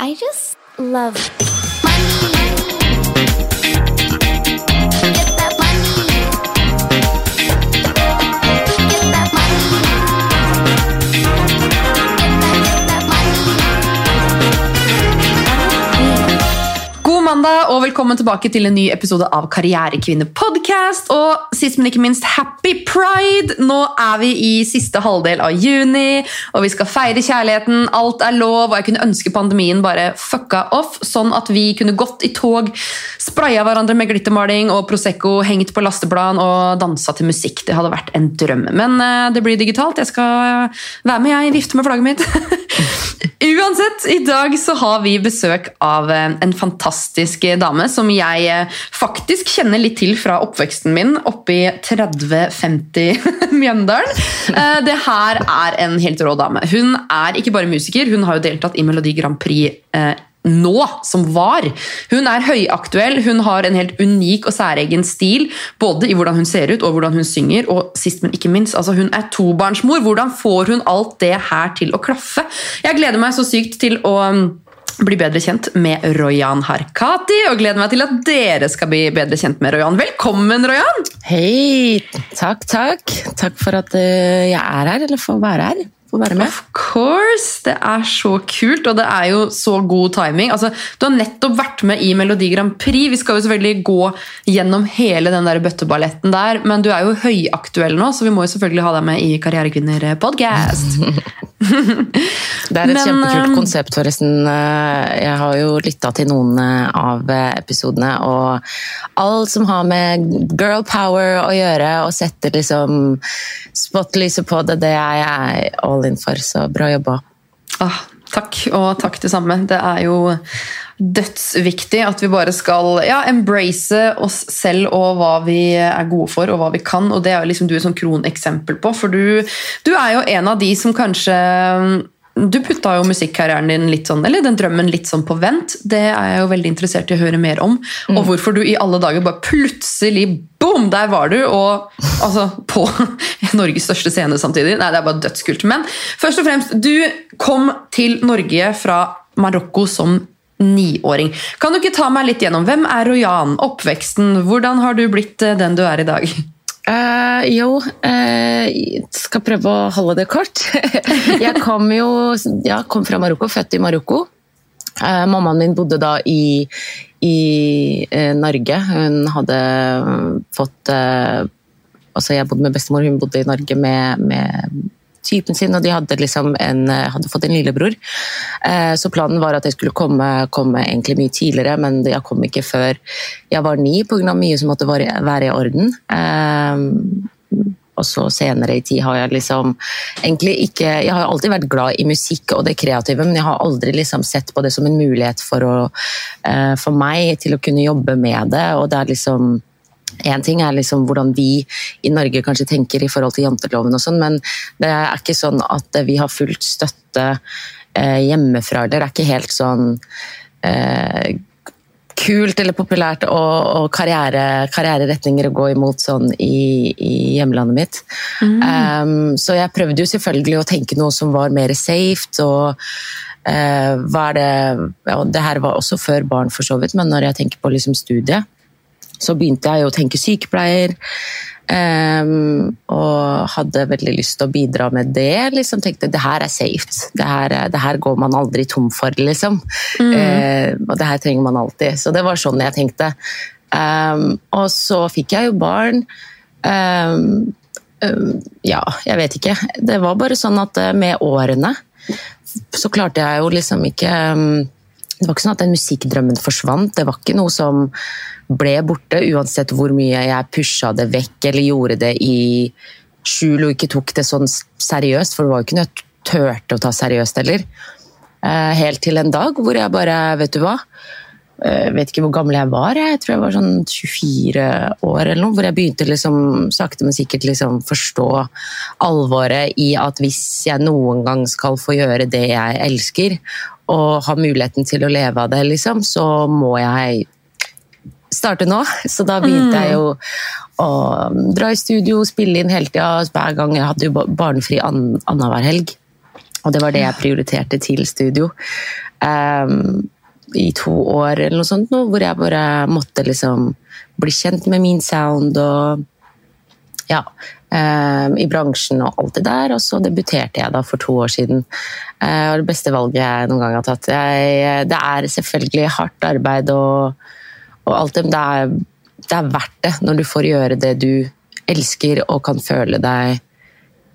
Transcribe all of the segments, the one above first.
I just love money. Mandag og velkommen tilbake til en ny episode av Karrierekvinne podcast. Og sist, men ikke minst, happy pride! Nå er vi i siste halvdel av juni, og vi skal feire kjærligheten. Alt er lov, og jeg kunne ønske pandemien bare fucka off, sånn at vi kunne gått i tog, spraya hverandre med glittermaling og Prosecco, hengt på lasteplan og dansa til musikk. Det hadde vært en drøm. Men eh, det blir digitalt. Jeg skal være med, jeg. Vifte med flagget mitt. Uansett, i dag så har vi besøk av eh, en fantastisk dame som jeg eh, faktisk kjenner litt til fra oppveksten min oppe i 30-50 Mjøndalen. Eh, Det her er en helt rå dame. Hun er ikke bare musiker, hun har jo deltatt i Melodi Grand Prix nå, som var. Hun er høyaktuell, hun har en helt unik og særegen stil, både i hvordan hun ser ut og hvordan hun synger, og sist, men ikke minst, altså hun er tobarnsmor. Hvordan får hun alt det her til å klaffe? Jeg gleder meg så sykt til å um, bli bedre kjent med Royan Harkati, og gleder meg til at dere skal bli bedre kjent med Royan. Velkommen, Royan! Hei! Takk, takk. Takk for at eh, jeg er her, eller får være her. Får være med. Of course! Det er så kult, og det er jo så god timing. Altså, du har nettopp vært med i Melodi Grand Prix. Vi skal jo selvfølgelig gå gjennom hele den der bøtteballetten der, men du er jo høyaktuell nå, så vi må jo selvfølgelig ha deg med i Karrierekvinner podcast. Det er et Men, kjempekult eh, konsept, forresten. Eh, Jeg har jo lytta til noen eh, av eh, episodene, og alt som har med girl power å gjøre, og setter liksom spotlyset på det, det er jeg all in for, så bra jobba. Ah, takk, og takk det samme. Det er jo dødsviktig at vi bare skal ja, embrace oss selv og hva vi er gode for og hva vi kan. Og det er jo liksom du et sånn kroneksempel på, for du, du er jo en av de som kanskje du putta jo musikkarrieren din litt sånn, eller den drømmen litt sånn på vent. Det er jeg jo veldig interessert i å høre mer om. Og hvorfor du i alle dager bare plutselig boom, der var du! Og altså på Norges største scene samtidig. Nei, det er bare dødskult. Men først og fremst, du kom til Norge fra Marokko som niåring. Kan du ikke ta meg litt gjennom hvem er Rojan? Oppveksten? Hvordan har du blitt eh, den du er i dag? Eh, jo, uh, skal prøve å holde det kort. jeg kom jo ja, kom fra Marokko, født i Marokko. Uh, mammaen min bodde da i, i Norge. Hun hadde fått Altså, jeg bodde med bestemor, hun bodde i Norge med, med typen sin, og de hadde, liksom en, hadde fått en lillebror. Eh, så planen var at jeg skulle komme, komme egentlig mye tidligere, men jeg kom ikke før jeg var ni pga. mye som måtte være, i orden. Eh, og så senere i tid har jeg liksom egentlig ikke Jeg har alltid vært glad i musikk og det kreative, men jeg har aldri liksom sett på det som en mulighet for, å, eh, for meg til å kunne jobbe med det. og det er liksom en ting er liksom hvordan vi i Norge kanskje tenker i forhold til janteloven, og sånn, men det er ikke sånn at vi har fullt støtte eh, hjemmefra. Det er ikke helt sånn eh, kult eller populært og, og karriere, karriereretninger å gå imot sånn i, i hjemlandet mitt. Um, så jeg prøvde jo selvfølgelig å tenke noe som var mer safe. og uh, hva er det, ja, det her var også før barn, for så vidt, men når jeg tenker på liksom studiet, så begynte jeg å tenke sykepleier. Um, og hadde veldig lyst til å bidra med det. liksom Tenkte det her er safe. Det her, er- det her går man aldri tom for, liksom. Eh, og det her trenger man alltid. Så det var sånn jeg tenkte. Um, og så fikk jeg jo barn. Um, ja, jeg vet ikke. Det var bare sånn at eh, med årene så klarte jeg jo liksom ikke Det var ikke sånn at den musikkdrømmen forsvant. Det var ikke noe som ble borte, uansett hvor mye jeg pusha det vekk eller gjorde det i skjul og ikke tok det sånn seriøst, for det var jo ikke noe jeg turte å ta seriøst heller. Eh, Helt til en dag hvor jeg bare, vet du hva jeg vet ikke hvor gammel jeg var, jeg tror jeg var sånn 24 år eller noe, hvor jeg begynte liksom sakte, men sikkert liksom forstå alvoret i at hvis jeg noen gang skal få gjøre det jeg elsker, og ha muligheten til å leve av det, liksom, så må jeg starte nå. Så da begynte jeg jo å dra i studio, spille inn hele tida, hver gang jeg hadde jo ba- barnefri an- annenhver helg. Og det var det jeg prioriterte til studio. Um, I to år eller noe sånt, nå, hvor jeg bare måtte liksom bli kjent med min sound og ja, ehm, i bransjen og alt det der. Og så debuterte jeg da for to år siden. Eh, og det beste valget jeg noen gang har tatt. Jeg, det er selvfølgelig hardt arbeid og, og alt det, men det er, det er verdt det når du får gjøre det du elsker og kan føle deg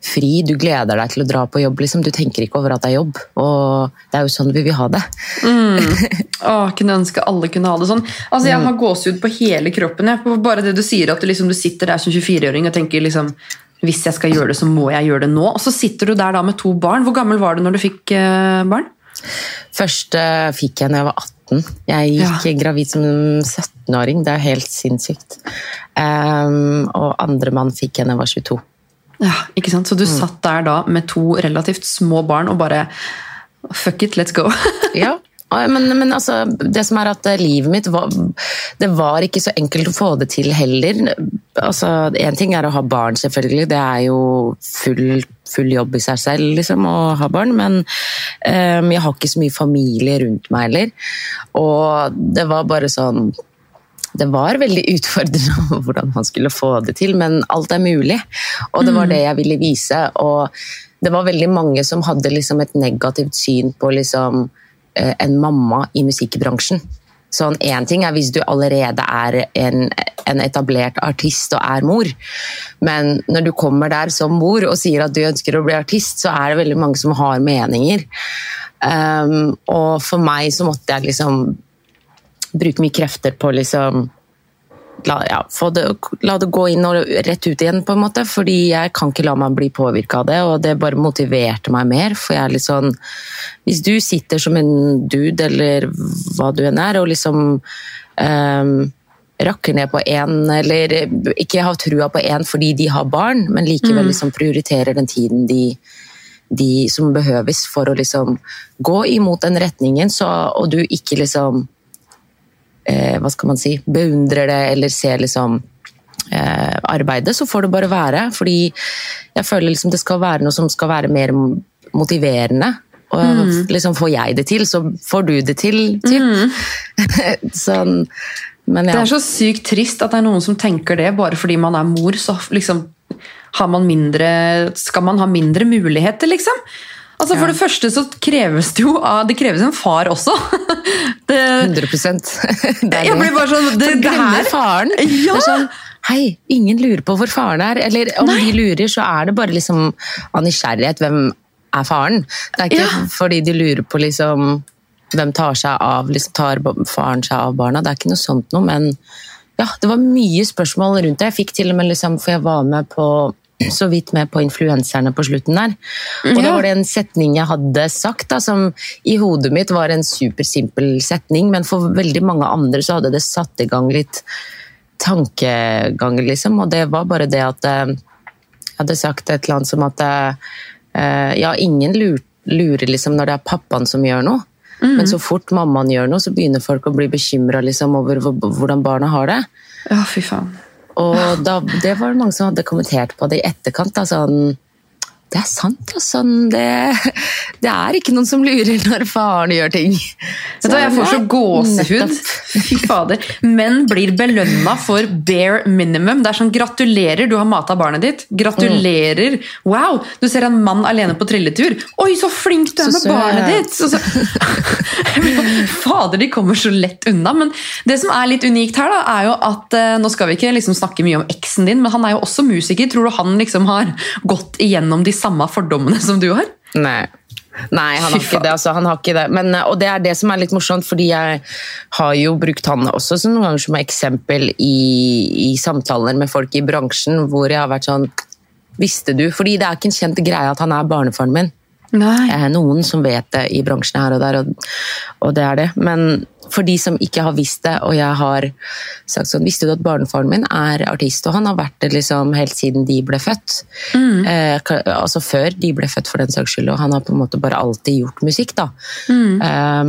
fri. Du gleder deg til å dra på jobb. Liksom. Du tenker ikke over at det er jobb. Og det er jo sånn vi vil ha det. Åh, kunne ønske alle kunne ha det sånn. Altså, Jeg har gåsehud på hele kroppen. Jeg. Bare det du sier, at du, liksom, du sitter der som 24-åring og tenker liksom hvis jeg skal gjøre det, så må jeg gjøre det nå. Og så sitter du der da med to barn. Hvor gammel var du når du fikk eh, barn? Første fikk jeg da jeg var 18. Jeg gikk gravid som 17-åring. Det er helt sinnssykt. Um, og andremann fikk jeg da jeg var 22. Ja, ikke sant? Så du satt der da med to relativt små barn og bare Fuck it, let's go. Ja, men, men altså, det som er at livet mitt var, Det var ikke så enkelt å få det til heller. Altså, Én ting er å ha barn, selvfølgelig. Det er jo full, full jobb i seg selv liksom, å ha barn. Men um, jeg har ikke så mye familie rundt meg heller. Og det var bare sånn det var veldig utfordrende hvordan man skulle få det til, men alt er mulig. Og det var det jeg ville vise. Og det var veldig mange som hadde liksom et negativt syn på liksom, eh, en mamma i musikkbransjen. Sånn, Én ting er hvis du allerede er en, en, etablert artist og er mor, men når du kommer der som mor og sier at du ønsker å bli artist, så er det veldig mange som har meninger. Um, og for meg så måtte jeg liksom bruke mye krefter på liksom La, ja, det, la, det, gå inn og rett ut igjen, på en måte. Fordi jeg kan ikke la meg bli påvirka av det, og det bare motiverte meg mer. For jeg er litt sånn Hvis du sitter som en dude, eller hva du enn er, og liksom um, rakker ned på én, eller ikke har trua på én fordi de har barn, men likevel Mm. liksom prioriterer den tiden de de som behøves for å liksom gå imot den retningen, så, og du ikke liksom eh, hva skal man si, beundrer det eller ser liksom eh, arbeidet, så får det bare være. Fordi jeg føler liksom det skal være noe som skal være mer motiverende. Og liksom får jeg det til, så får du det til. Typ. sånn, men Det er så sykt trist at det er noen som tenker det bare fordi man er mor. så liksom har man mindre, Skal man ha mindre muligheter, liksom? Altså For Ja. det første så kreves det jo av, det kreves en far også. Det, 100 Det er jeg blir bare sånn det, det her faren. Ja! Det er sånn, Hei, ingen lurer på hvor faren er. Eller om de lurer, så er det bare liksom av nysgjerrighet. Hvem er faren? Det er ikke Ja. fordi de lurer på liksom hvem tar seg av liksom, tar faren seg av barna. Det er ikke noe sånt noe, men ja, det var mye spørsmål rundt det. Jeg fikk til og med liksom, for jeg var med på så vidt med på influenserne på slutten der. Og da var det en setning jeg hadde sagt, da, som i hodet mitt var en supersimpel setning, men for veldig mange andre så hadde det satt i gang litt tankeganger, liksom. Og det var bare det at eh, jeg hadde sagt et eller annet som at eh, ja, ingen lurer, liksom når det er pappaen som gjør noe. Men så fort mammaen gjør noe, så begynner folk å bli bekymra liksom, over hvordan barna har det. Ja, fy faen. Og da, det var det mange som hadde kommentert på det i etterkant. Da, sånn, det er sant, altså. Det, det er ikke noen som lurer når faren gjør ting. Vet du hva, Jeg får så gåsehud. Fy fader. Menn blir belønna for bare minimum. Det er sånn, Gratulerer, du har mata barnet ditt. Gratulerer. Wow, du ser en mann alene på trilletur. Oi, så flink du er med barnet ditt! Så, fader, de kommer så lett unna. Men det som er litt unikt her, da, er jo at eh, Nå skal vi ikke liksom snakke mye om eksen din, men han er jo også musiker. Tror du han liksom har gått igjennom de samme fordommene som du har? Nei. Nei, han har ikke det. Altså, han har ikke det. Men, og det er det som er litt morsomt, fordi jeg har jo brukt han også som noen ganger som eksempel i, i samtaler med folk i bransjen, hvor jeg har vært sånn Visste du? Fordi det er ikke en kjent greie at han er barnefaren min. Nei. Eh, noen som vet det i bransjen her og der, og, og det er det. Men for de som ikke har visst det, og jeg har sagt sånn Visste du at barnefaren min er artist? Og han har vært det liksom helt siden de ble født. Eh, altså før de ble født, for den saks skyld. Og han har på en måte bare alltid gjort musikk, da. Eh,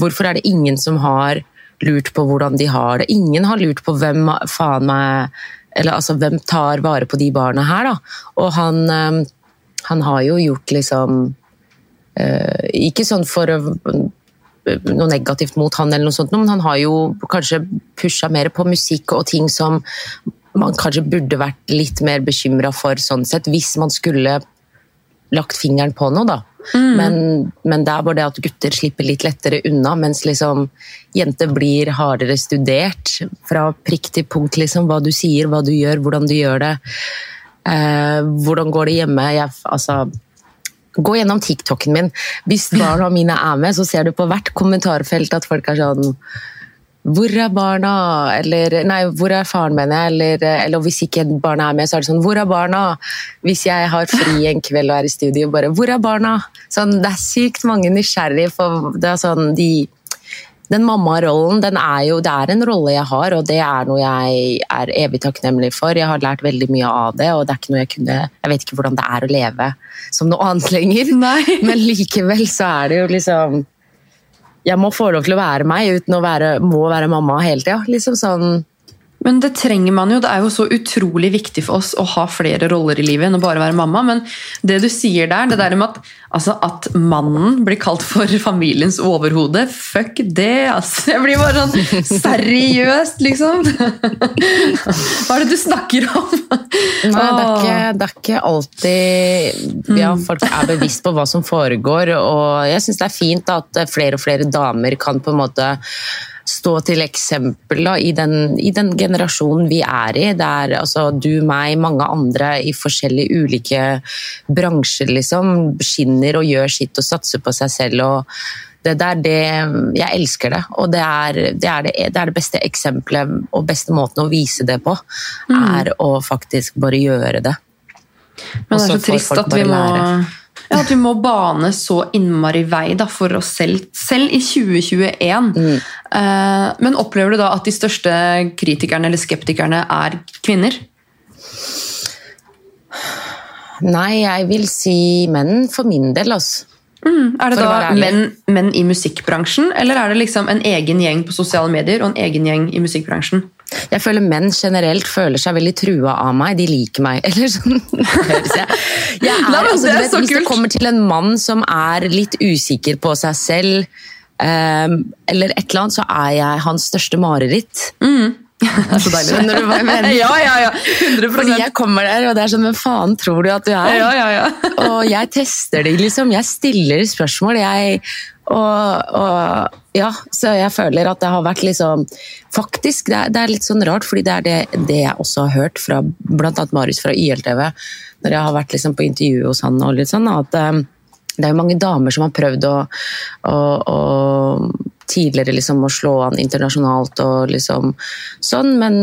hvorfor er det ingen som har lurt på hvordan de har det? Ingen har lurt på hvem faen meg Eller altså, hvem tar vare på de barna her, da? Og han eh, han har jo gjort liksom eh, Ikke sånn for å- noe negativt mot han, eller noe sånt, men han har jo kanskje pusha mer på musikk og ting som man kanskje burde vært litt mer bekymra for, sånn sett, hvis man skulle lagt fingeren på noe, da. Men, men det er bare det at gutter slipper litt lettere unna, mens liksom jenter blir hardere studert fra prikk til punkt, liksom. Hva du sier, hva du gjør, hvordan du gjør det. Eh, hvordan går det hjemme? Jeg, altså, gå gjennom TikToken min. Hvis barna mine er med, så ser du på hvert kommentarfelt at folk er sånn hvor er barna? Eller nei, hvor er faren min? Eller, eller hvis ikke barna er med, så er det sånn Hvor er barna? Hvis jeg har fri en kveld og er i studio, bare Hvor er barna? Sånn, det er sykt mange nysgjerrige for det er sånn de den mammarollen, den er jo, det er en rolle jeg har, og det er noe jeg er evig takknemlig for. Jeg har lært veldig mye av det, og det er ikke noe jeg kunne Jeg vet ikke hvordan det er å leve som noe annet lenger, Nei. men likevel så er det jo liksom Jeg må få lov til å være meg uten å være, må være mamma hele tida. Liksom sånn Men det trenger man jo. Det er jo så utrolig viktig for oss å ha flere roller i livet enn å bare være mamma. Men det du sier der, det der med at, altså, at mannen blir kalt for familiens overhode, fuck det, altså. Jeg blir bare sånn seriøst, liksom. Hva er det du snakker om? Nei, det er, ikke, det er ikke alltid ja, folk er bevisst på hva som foregår. Og jeg syns det er fint at flere og flere damer kan på en måte stå til eksempel da, i, den, i den generasjonen vi er i. Det er altså, du, meg, mange andre i forskjellige ulike bransjer liksom, skinner og gjør sitt og satser på seg selv. og det der, det, jeg elsker det, og det er det, er det, det er det beste eksempelet og beste måten å vise det på. Er å faktisk bare gjøre det. Men det er så trist at vi må lære. Ja, at vi må bane så innmari vei da, for oss selv, selv i 2021. Mm. Eh, men opplever du da at de største kritikerne eller skeptikerne er kvinner? Nei, jeg vil si menn for min del, altså. Mm, er det da menn, menn i musikkbransjen, eller er det liksom en egen gjeng på sosiale medier og en egen gjeng i musikkbransjen? Jeg føler menn generelt føler seg veldig trua av meg. De liker meg. Eller sånn. høres jeg. Jeg er, altså, du vet, hvis det kommer til en mann som er litt usikker på seg selv, um, eller et eller annet, så er jeg hans største mareritt. Er deilig. Skjønner du hva jeg mener? ja, ja, ja. 100 Fordi jeg kommer der, og det er sånn Hvem faen tror du at du er? Ja, ja, ja. og jeg tester det, liksom. Jeg stiller spørsmål. Jeg, og, og ja, så jeg føler at det har vært liksom Faktisk, det er, det er litt sånn rart, fordi det er det, det jeg også har hørt fra bl.a. Marius fra YLTV, når jeg har vært liksom på intervju hos han og litt sånn, at um, det er jo mange damer som har prøvd å, å, å tidligere liksom å slå an internasjonalt og liksom sånn, men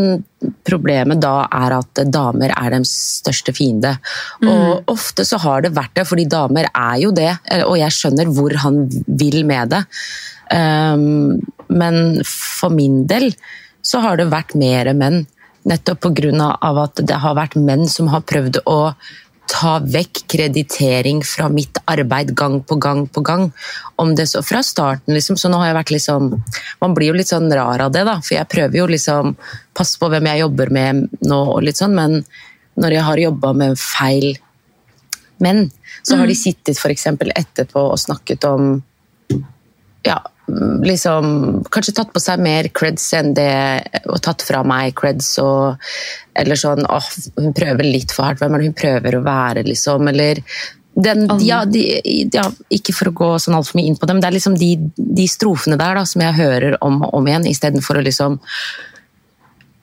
problemet da er at damer er deres største fiende. Og ofte så har det vært det, fordi damer er jo det, og jeg skjønner hvor han vil med det. Um, men for min del så har det vært mer menn. Nettopp pga. at det har vært menn som har prøvd å ta vekk kreditering fra mitt arbeid gang på gang på gang. Om det så fra starten, liksom. Så nå har jeg vært liksom Man blir jo litt sånn rar av det, da. For jeg prøver jo liksom Passe på hvem jeg jobber med nå og litt sånn, men når jeg har jobba med feil menn, så har de sittet f.eks. etterpå og snakket om ja, liksom Kanskje tatt på seg mer creds enn det Og tatt fra meg creds og Eller sånn åh, hun prøver litt for hardt. Hvem er det hun prøver å være, liksom? Eller den, ja, de, ja, ikke for å gå sånn altfor mye inn på dem, det er liksom de, de strofene der da, som jeg hører om og om igjen, istedenfor å liksom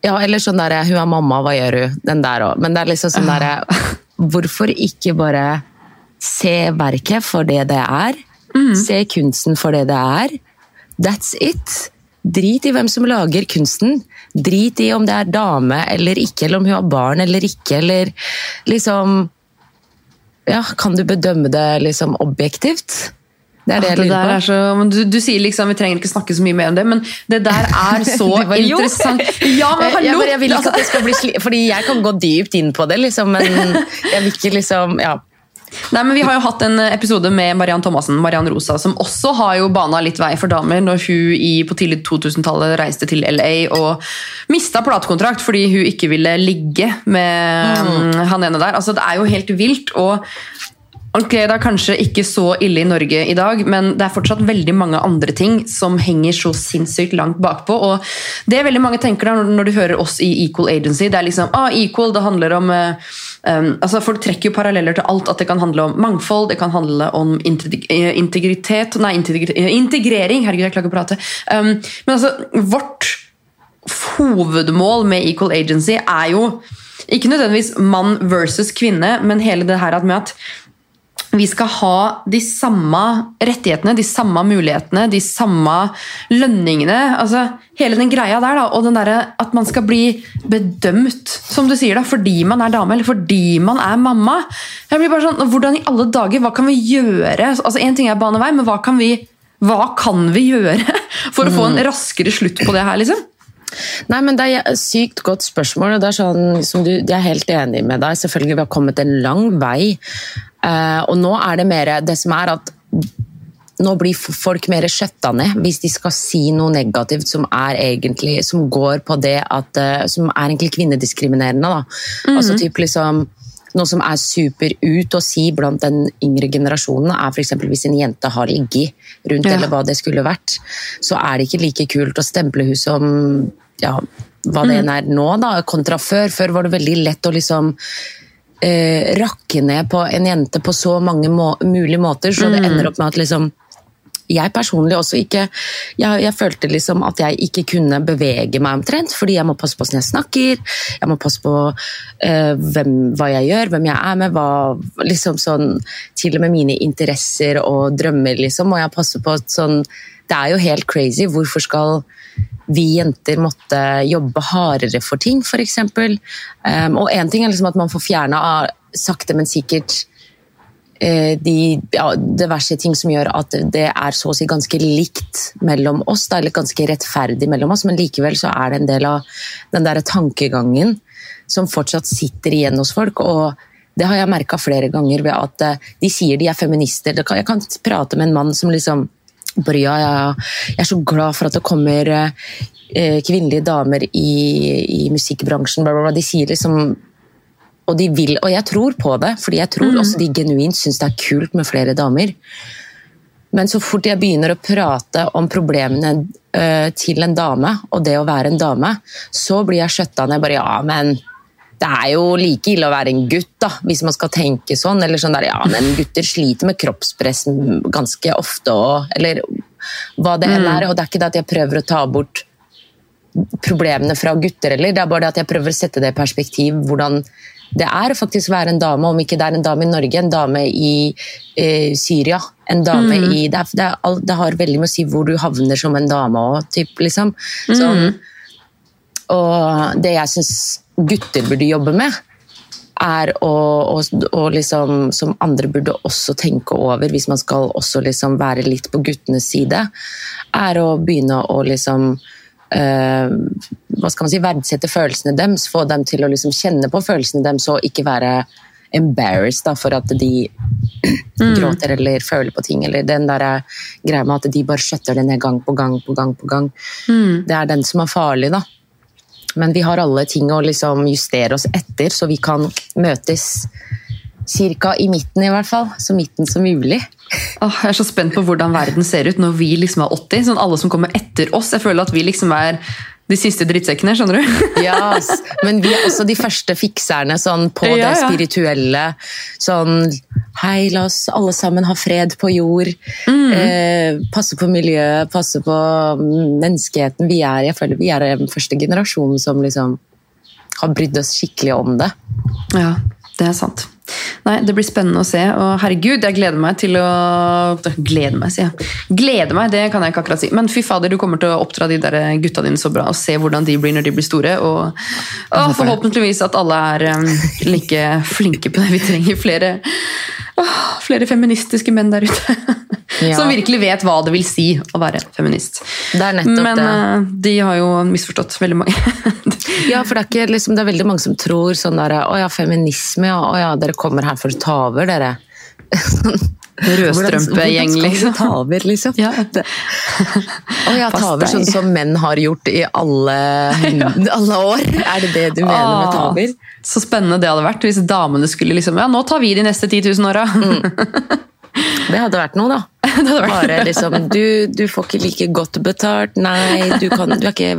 Ja, eller sånn derre 'Hun er mamma, hva gjør hun?' Den der òg. Men det er liksom sånn derre Hvorfor ikke bare se verket for det det er? Se kunsten for det det er. That's it. Drit i hvem som lager kunsten. Drit i om det er dame eller ikke, eller om hun har barn eller ikke, eller liksom Ja, kan du bedømme det liksom objektivt? Det er det jeg Det der lurer er på. så, men du, du sier liksom, Vi trenger ikke snakke så mye mer om det, men det der er så interessant. Ja, men Jeg, hallo! jeg, bare, jeg vil ikke at det skal bli sli Fordi jeg kan gå dypt inn på det, liksom, men jeg vil ikke liksom Ja. Nei, men Vi har jo hatt en episode med Mariann Thomassen, Mariann Rosa, som også har jo bana litt vei for damer når hun i, på tidlig 2000-tallet reiste til LA og mista platekontrakt fordi hun ikke ville ligge med mm, han ene der. Altså, Det er jo helt vilt. og Ok, Det er kanskje ikke så ille i Norge i dag, men det er fortsatt veldig mange andre ting som henger så sinnssykt langt bakpå. og Det er veldig mange tenker da når- du hører oss i Equal Agency, det er liksom ah, equal, det handler om eh, um, altså Folk trekker jo paralleller til alt. At det kan handle om mangfold, det kan handle om eh, integritet Nei, eh, integrering. Herregud, jeg klarer ikke å prate. Um, men altså, vårt hovedmål med Equal Agency er jo ikke nødvendigvis mann versus kvinne, men hele det her med at vi skal ha de samme rettighetene, de samme mulighetene, de samme lønningene. altså Hele den greia der, da, og den der, at man skal bli bedømt, som du sier, da, fordi man er dame eller fordi man er mamma. Jeg blir bare sånn, Hvordan i alle dager, hva kan vi gjøre? Altså Én ting er bane vei, men hva kan vi, hva kan vi gjøre for å få en raskere slutt på det her? liksom? Nei, men Det er et sykt godt spørsmål. og det er sånn, som du, Jeg er helt enig med deg. Selvfølgelig, Vi har kommet en lang vei. Eh, og nå er det mer Det som er at nå blir folk mer skjøtta ned hvis de skal si noe negativt som, er egentlig, som går på det at eh, Som er egentlig kvinnediskriminerende. Da. Altså typ liksom noe som er super ut å si blant den yngre generasjonen, er f.eks. hvis en jente har ligget rundt, Ja. eller hva det skulle vært, så er det ikke like kult å stemple hun som ja, hva det enn er nå, da, kontra før. Før var det veldig lett å liksom eh, rakke ned på en jente på så mange må mulige måter, så det ender opp med at liksom jeg personlig også ikke jeg, jeg følte liksom at jeg ikke kunne bevege meg omtrent, fordi jeg må passe på hvordan jeg snakker, jeg må passe på uh, hvem, hva jeg gjør, hvem jeg er med, hva, liksom sånn, til og med mine interesser og drømmer, liksom, må jeg passe på sånn Det er jo helt crazy. Hvorfor skal vi jenter måtte jobbe hardere for ting, f.eks.? Um, og én ting er liksom at man får fjerna sakte, men sikkert eh, de ja, diverse ting som gjør at det er så å si ganske likt mellom oss, da, eller ganske rettferdig mellom oss, men likevel så er det en del av den der tankegangen som fortsatt sitter igjen hos folk. og det har jeg merka flere ganger ved at eh, de sier de er feminister. Det Jeg kan prate med en mann som liksom bare ja, ja. Jeg er så glad for at det kommer eh, kvinnelige damer i, i musikkbransjen. Bla, bla, bla. De sier liksom og de vil, og jeg tror på det, fordi jeg tror også de genuint syns det er kult med flere damer. Men så fort jeg begynner å prate om problemene eh, til en dame, og det å være en dame, så blir jeg skjøtta ned. bare, ja, men det er jo like ille å være en gutt, da, hvis man skal tenke sånn. Eller sånn der, ja, men gutter sliter med kroppspress ganske ofte, og, eller hva det enn er. Og det er ikke det at jeg prøver å ta bort problemene fra gutter, heller, det er bare det at jeg prøver å sette det i perspektiv hvordan det er å faktisk være en dame, om ikke det er en dame i Norge, en dame i eh, Syria, en dame i det, er, det, er, det har veldig med å si hvor du havner som en dame òg, liksom. Sånn, og det jeg syns gutter burde jobbe med, er å, å, å liksom, som andre burde også tenke over, hvis man skal også liksom være litt på guttenes side, er å begynne å liksom eh, hva skal man si, verdsette følelsene deres, få dem til å liksom kjenne på følelsene deres og ikke være embarrassed da, for at de gråter eller føler på ting. Eller den der greia med at de bare skjøtter det ned gang på gang på gang. på gang. Det er den som er farlig, da. Men vi har alle ting å liksom justere oss etter, så vi kan møtes cirka i midten, i hvert fall. Så midten som mulig. Oh, jeg er så spent på hvordan verden ser ut når vi liksom er 80. Sånn alle som kommer etter oss. Jeg føler at vi liksom er de siste drittsekkene. skjønner du? Ja, ass. men vi er også de første fikserne sånn, på Ja, det spirituelle. Sånn Hei, la oss alle sammen ha fred på jord. Mm. Eh, passe på miljøet, passe på menneskeheten. Vi er, jeg føler vi er den første generasjonen som liksom har brydd oss skikkelig om det. Ja, det er sant. Nei, Det blir spennende å se. Og herregud, jeg gleder meg til å Gleder meg, sier jeg. Gleder meg, det kan jeg ikke akkurat si. Men fy fader, du kommer til å oppdra de der gutta dine så bra og se hvordan de blir når de blir store. Og, og forhåpentligvis at alle er um, like flinke på det. Vi trenger flere, åh, flere feministiske menn der ute. Ja. Som virkelig vet hva det vil si å være feminist. Det er nettopp Men det. eh, de har jo misforstått veldig mange. Ja, for det er, ikke, liksom, det er veldig mange som tror sånn der Å ja, feminisme, ja. Å ja, dere kommer her for å ta over, dere. Rødstrømpegjeng, liksom. ta over, liksom? Ja. Å ja, ta over sånn som menn har gjort i alle, alle år. Er det det du mener med ta over? Så spennende det hadde vært hvis damene skulle liksom Ja, nå tar vi de neste 10 000 åra. Det hadde vært noe, da. Bare liksom du, du får ikke like godt betalt, nei, du, kan, du ikke,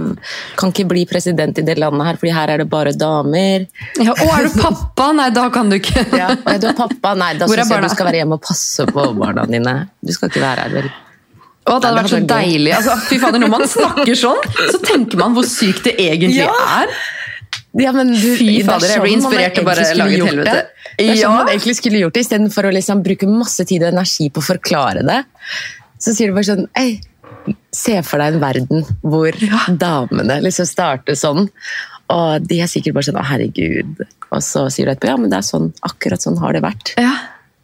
kan ikke bli president i det landet her, fordi her er det bare damer. Ja, å, er du pappa? Nei, da kan du ikke. Ja, er du pappa, nei, da syns jeg du skal være hjemme og passe på barna dine. Du skal ikke være her, vel. Å, det hadde vært så deilig. Altså, fy fader, Når man snakker sånn, så tenker man hvor sykt det egentlig Ja. er. Ja, men du, Fy det er fader, jeg blir inspirert til å bare lage et helvete. Det. Det er sånn man egentlig skulle gjort det, istedenfor å liksom bruke masse tid og energi på å forklare det. Så sier du bare sånn Ei, se for deg en verden hvor damene liksom starter sånn. Og de er sikkert bare sånn Å, herregud. Og så sier du etterpå ja, men det er sånn, akkurat sånn har det vært. Ja,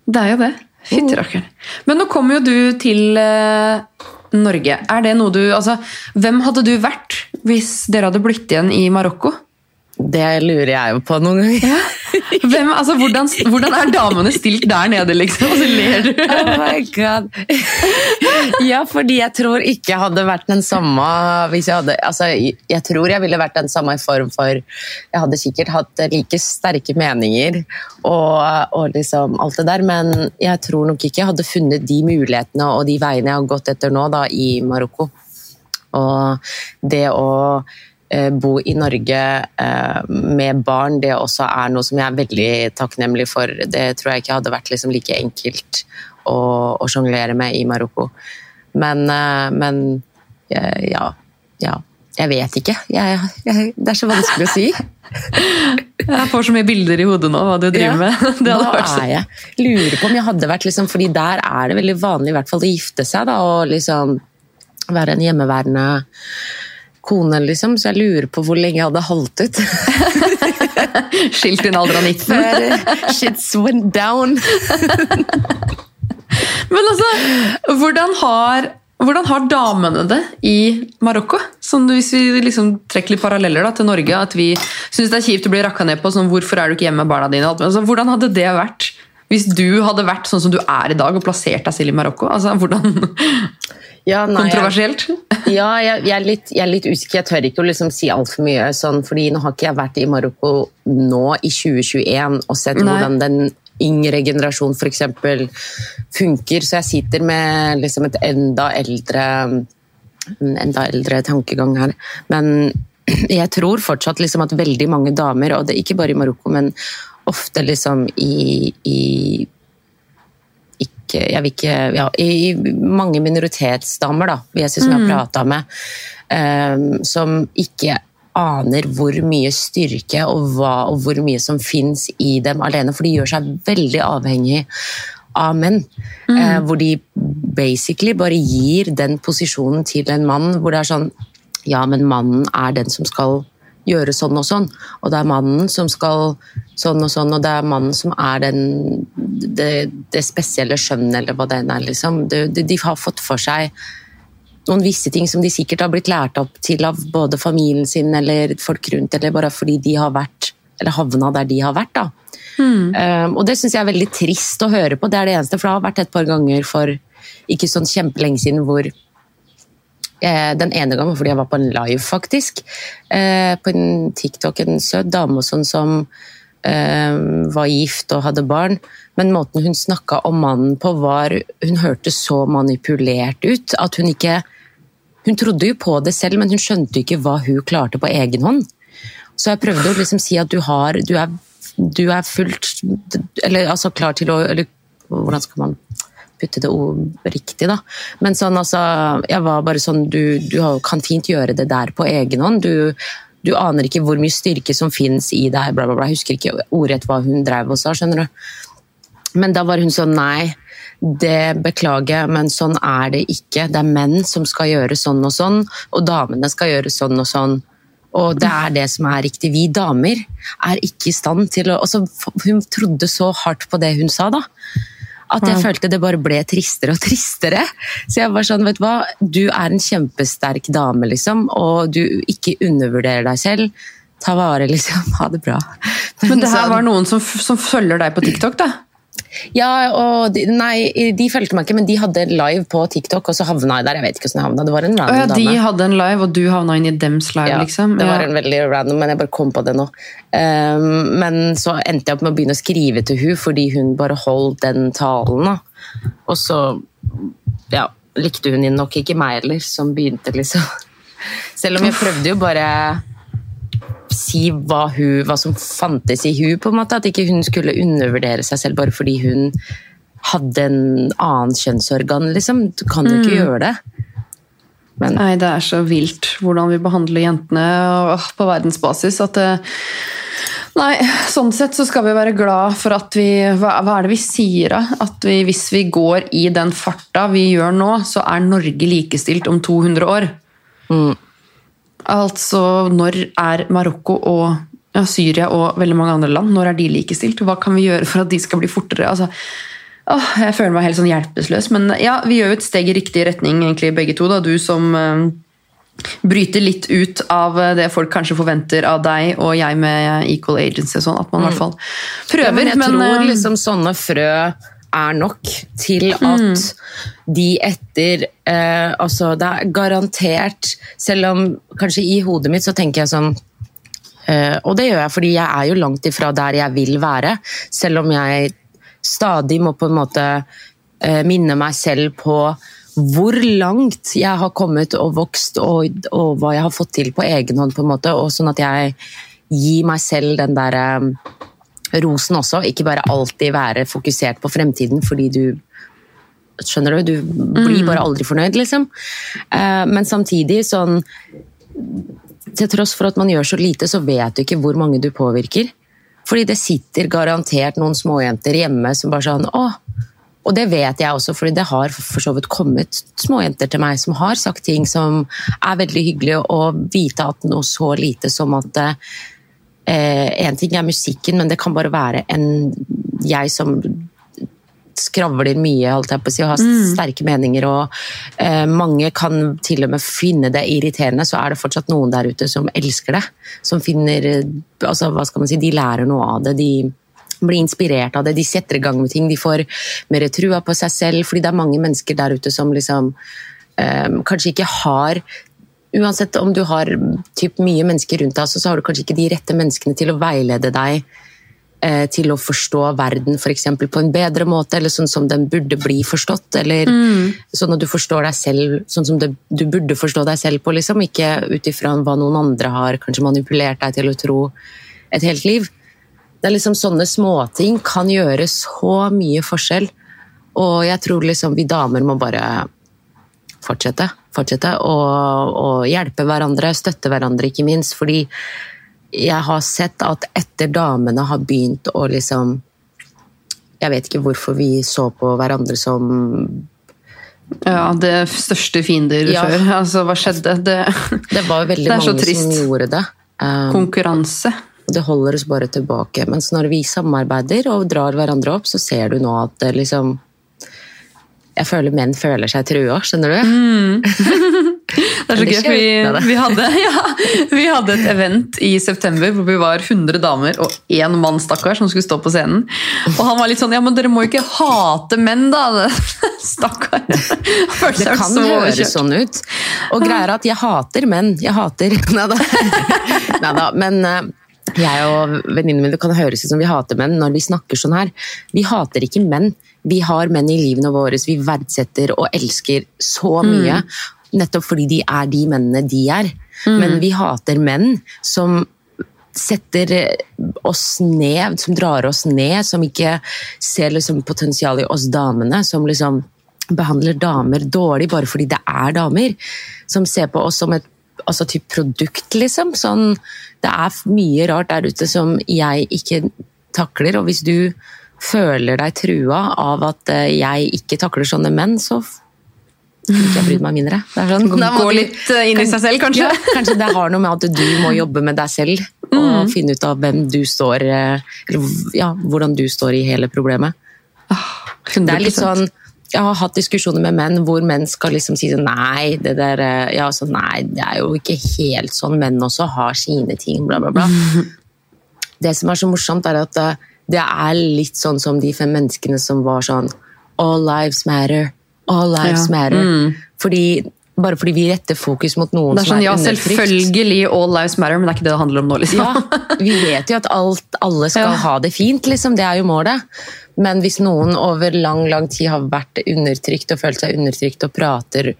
det er jo det. Fytti rakkeren. Men nå kommer jo du til eh, Norge. Er det noe du Altså, hvem hadde du vært hvis dere hadde blitt igjen i Marokko? Det lurer jeg jo på noen ganger. Hvem, altså, hvordan, hvordan er damene stilt der nede, liksom? Og så ler du. Oh my god. Ja, fordi jeg tror ikke jeg hadde vært den samme hvis jeg hadde Altså, jeg tror jeg ville vært den samme i form for Jeg hadde sikkert hatt like sterke meninger og, og liksom alt det der, men jeg tror nok ikke jeg hadde funnet de mulighetene og de veiene jeg har gått etter nå da, i Marokko. Og det å bo i Norge eh, med barn, det også er noe som jeg er veldig takknemlig for. Det tror jeg ikke hadde vært liksom like enkelt å, å sjonglere med i Marokko. Men, eh, men eh, ja, ja. Jeg vet ikke. Jeg, jeg, det er så vanskelig å si. Jeg får så mye bilder i hodet nå hva du driver Ja. med. Det Hva vært er jeg? Lurer på om jeg hadde vært liksom, fordi der er det veldig vanlig i hvert fall å gifte seg da, og liksom være en hjemmeværende kone, liksom. Så jeg lurer på hvor lenge jeg hadde holdt ut. skilt i en alder av 19. Før shit went down. Men altså, hvordan har, hvordan har damene det i Marokko? Sånn, hvis vi liksom trekker litt paralleller da, til Norge, at vi syns det er kjipt å bli rakka ned på sånn, hvorfor er du ikke hjemme med barna dine? Altså, hvordan hadde det vært hvis du hadde vært sånn som du er i dag og plassert deg selv i Marokko? Altså, hvordan Ja, nei, jeg- Kontroversielt? Ja, jeg, jeg, er litt, jeg er litt usikker. Jeg tør ikke å liksom si altfor mye. Sånn, fordi nå har ikke jeg vært i Marokko nå i 2021 og sett Nei. hvordan den yngre generasjon f.eks. funker. Så jeg sitter med liksom et enda eldre, en enda eldre tankegang her. Men jeg tror fortsatt liksom at veldig mange damer, og det er ikke bare i Marokko, men ofte liksom i, i ikke, jeg vil ikke, ja, i mange minoritetsdamer da, vil jeg si, som jeg har prata med, um, som ikke aner hvor mye styrke og, hva, og hvor mye som fins i dem alene. For de gjør seg veldig avhengig av menn. eh, hvor de basically bare gir den posisjonen til en mann hvor det er sånn Ja, men mannen er den som skal gjøre sånn og sånn. Og det er mannen som skal sånn og sånn, og det er mannen som er den, det, det spesielle skjønnet, eller hva det enn er. Liksom. De, de, de har fått for seg noen visse ting som de sikkert har blitt lært opp til av både familien sin eller folk rundt, eller bare fordi de har vært, eller havna der de har vært. da. Um, og det syns jeg er veldig trist å høre på. Det er det eneste, for det har vært et par ganger for ikke sånn kjempelenge siden hvor Den ene gangen fordi jeg var på en live, faktisk. Eh, på en TikTok, en søt dame sånn som eh, var gift og hadde barn. Men måten hun snakka om mannen på, var Hun hørtes så manipulert ut at hun ikke Hun trodde jo på det selv, men hun skjønte ikke hva hun klarte på egen hånd. Så jeg prøvde å liksom si at du har Du er, du er fullt Eller altså klar til å eller, Hvordan skal man putte det riktig, da. Men sånn, altså, jeg var bare sånn Du, du kan fint gjøre det der på egen hånd. Du, du aner ikke hvor mye styrke som fins i deg. Bla, bla, bla. Jeg husker ikke ordrett hva hun drev og sa, skjønner du. Men da var hun sånn Nei, det beklager jeg, men sånn er det ikke. Det er menn som skal gjøre sånn og sånn, og damene skal gjøre sånn og sånn. Og det er det som er riktig. Vi damer er ikke i stand til å altså, Hun trodde så hardt på det hun sa, da. At jeg følte det bare ble tristere og tristere. Så jeg var sånn, vet du hva, du er en kjempesterk dame, liksom, og du ikke undervurderer deg selv. Ta vare, liksom. Ha det bra. Men det her sånn- var noen som, som følger deg på TikTok, da? Ja, og de, nei, de fulgte meg ikke, men de hadde live på TikTok, og så havna jeg der. Jeg vet ikke hvordan jeg havna. Det var en random oh, ja, de dame. hadde en live, og du havna inn i dems live, Ja, liksom? Det var Ja. en veldig random, men jeg bare kom på det nå. Um, men så endte jeg opp med å begynne å skrive til hun fordi hun bare holdt den talen. Da. Og så ja, likte hun nok ikke meg heller, som begynte, liksom. Selv om jeg prøvde jo bare si hva, hun, hva som fantes i hun, på en måte. At ikke hun skulle undervurdere seg selv bare fordi hun hadde en annen kjønnsorgan, liksom. Du kan jo ikke gjøre det. Men Nei, det er så vilt hvordan vi behandler jentene på verdensbasis at det Nei, sånn sett så skal vi være glad for at vi Hva, hva er det vi sier, da? At vi, hvis vi går i den farta vi gjør nå, så er Norge likestilt om 200 år. mm, Altså, når er Marokko og ja, Syria og veldig mange andre land når er de likestilt? Hva kan vi gjøre for at de skal bli fortere? Altså, åh, jeg føler meg helt sånn hjelpeløs. Men ja, vi gjør jo et steg i riktig retning, egentlig begge to. da, Du som eh, bryter litt ut av det folk kanskje forventer av deg, og jeg med Equal Agency og sånn. At man i hvert fall prøver. Ja, men jeg tror eh, liksom sånne frø er nok til at de etter eh, Altså, det er garantert Selv om kanskje i hodet mitt så tenker jeg sånn eh, Og det gjør jeg fordi jeg er jo langt ifra der jeg vil være. Selv om jeg stadig må på en måte eh, minne meg selv på hvor langt jeg har kommet og vokst, og, og hva jeg har fått til på egen hånd, på en måte, og sånn at jeg gir meg selv den der eh, rosen også, ikke bare alltid være fokusert på fremtiden fordi du Skjønner du? Du blir bare aldri fornøyd, liksom. Eh, Men samtidig sånn Til tross for at man gjør så lite, så vet du ikke hvor mange du påvirker. Fordi det sitter garantert noen småjenter hjemme som bare sånn Å! Og det vet jeg også, fordi det har for så vidt kommet småjenter til meg som har sagt ting som er veldig hyggelig å vite at noe så lite som at eh, en ting er musikken, men det kan bare være en jeg som skravler mye, holdt jeg på å si, og har sterke meninger, og eh, mange kan til og med finne det irriterende, så er det fortsatt noen der ute som elsker det. Som finner eh, altså, hva skal man si, De lærer noe av det. de blir inspirert av det, de setter i gang med ting, de får mer trua på seg selv, fordi det er mange mennesker der ute som liksom eh, kanskje ikke har Uansett om du har typ, mye mennesker rundt deg, så har du kanskje ikke de rette menneskene til å veilede deg eh, til å forstå verden for eksempel, på en bedre måte, eller sånn som den burde bli forstått. Eller sånn at du forstår deg selv sånn som det, du burde forstå deg selv på. Liksom. Ikke ut ifra hva noen andre har kanskje manipulert deg til å tro et helt liv. Det er liksom Sånne småting kan gjøre så mye forskjell. Og jeg tror liksom vi damer må bare fortsette. Fortsette og hjelpe hverandre, støtte hverandre, ikke minst. Fordi jeg har sett at etter damene har begynt å liksom Jeg vet ikke hvorfor vi så på hverandre som Ja, det største fiender Ja. før. Altså, hva skjedde? Det, Det var veldig Det så mange trist. som gjorde det. Um, konkurranse. Det holder oss bare tilbake. Mens når vi samarbeider og drar hverandre opp, så ser du nå at det liksom Jeg føler menn føler seg trua, skjønner du? Det er så gøy, for vi, vi, hadde, ja, vi hadde et event i september hvor vi var 100 damer og én mann stakkar som skulle stå på scenen. Og han var litt sånn Ja, men dere må jo ikke hate menn, da! Stakkar. Det kan så høres sånn ut. Og greia er at jeg hater menn. Jeg hater Neida. Neida. Men eh, jeg og venninnene mine det kan høres ut som vi hater menn når vi snakker sånn her. Vi hater ikke menn. Vi har menn i livene våre vi verdsetter og elsker så mye. Nettopp fordi de er de mennene de er. Men vi hater menn som setter oss ned, som drar oss ned, som ikke ser liksom potensial i oss damene. Som liksom behandler damer dårlig bare fordi det er damer. Som ser på oss som et altså typ produkt, liksom. Sånn, det er mye rart der ute som jeg ikke takler. Og hvis du føler deg trua av at eh, jeg ikke takler sånne menn, så ikke jeg bryr meg mindre. Sånn, da må Gå litt eh, inn i seg selv, kanskje? ja, kanskje det har noe med at du må jobbe med deg selv og finne ut av hvem du står eh, Eller ja, hvordan du står i hele problemet. Det er litt sånn jeg har hatt diskusjoner med menn hvor menn skal liksom si sånn Nei, det der ja, så nei, det er jo ikke helt sånn. Menn også har sine ting, bla, bla, bla. Det som er så morsomt, er at det er litt sånn som de fem menneskene som var sånn All lives matter. All lives Ja. matter. Mm. Fordi, bare fordi vi retter fokus mot noen er som sånn, er ja, undertrykt. selvfølgelig all lives matter, men det er ikke det det handler om nå. liksom. Ja, vi vet jo at alt, alle skal Ja. ha det fint, liksom. Det er jo målet. Men hvis noen over lang lang tid har vært undertrykt og følt seg undertrykt og prater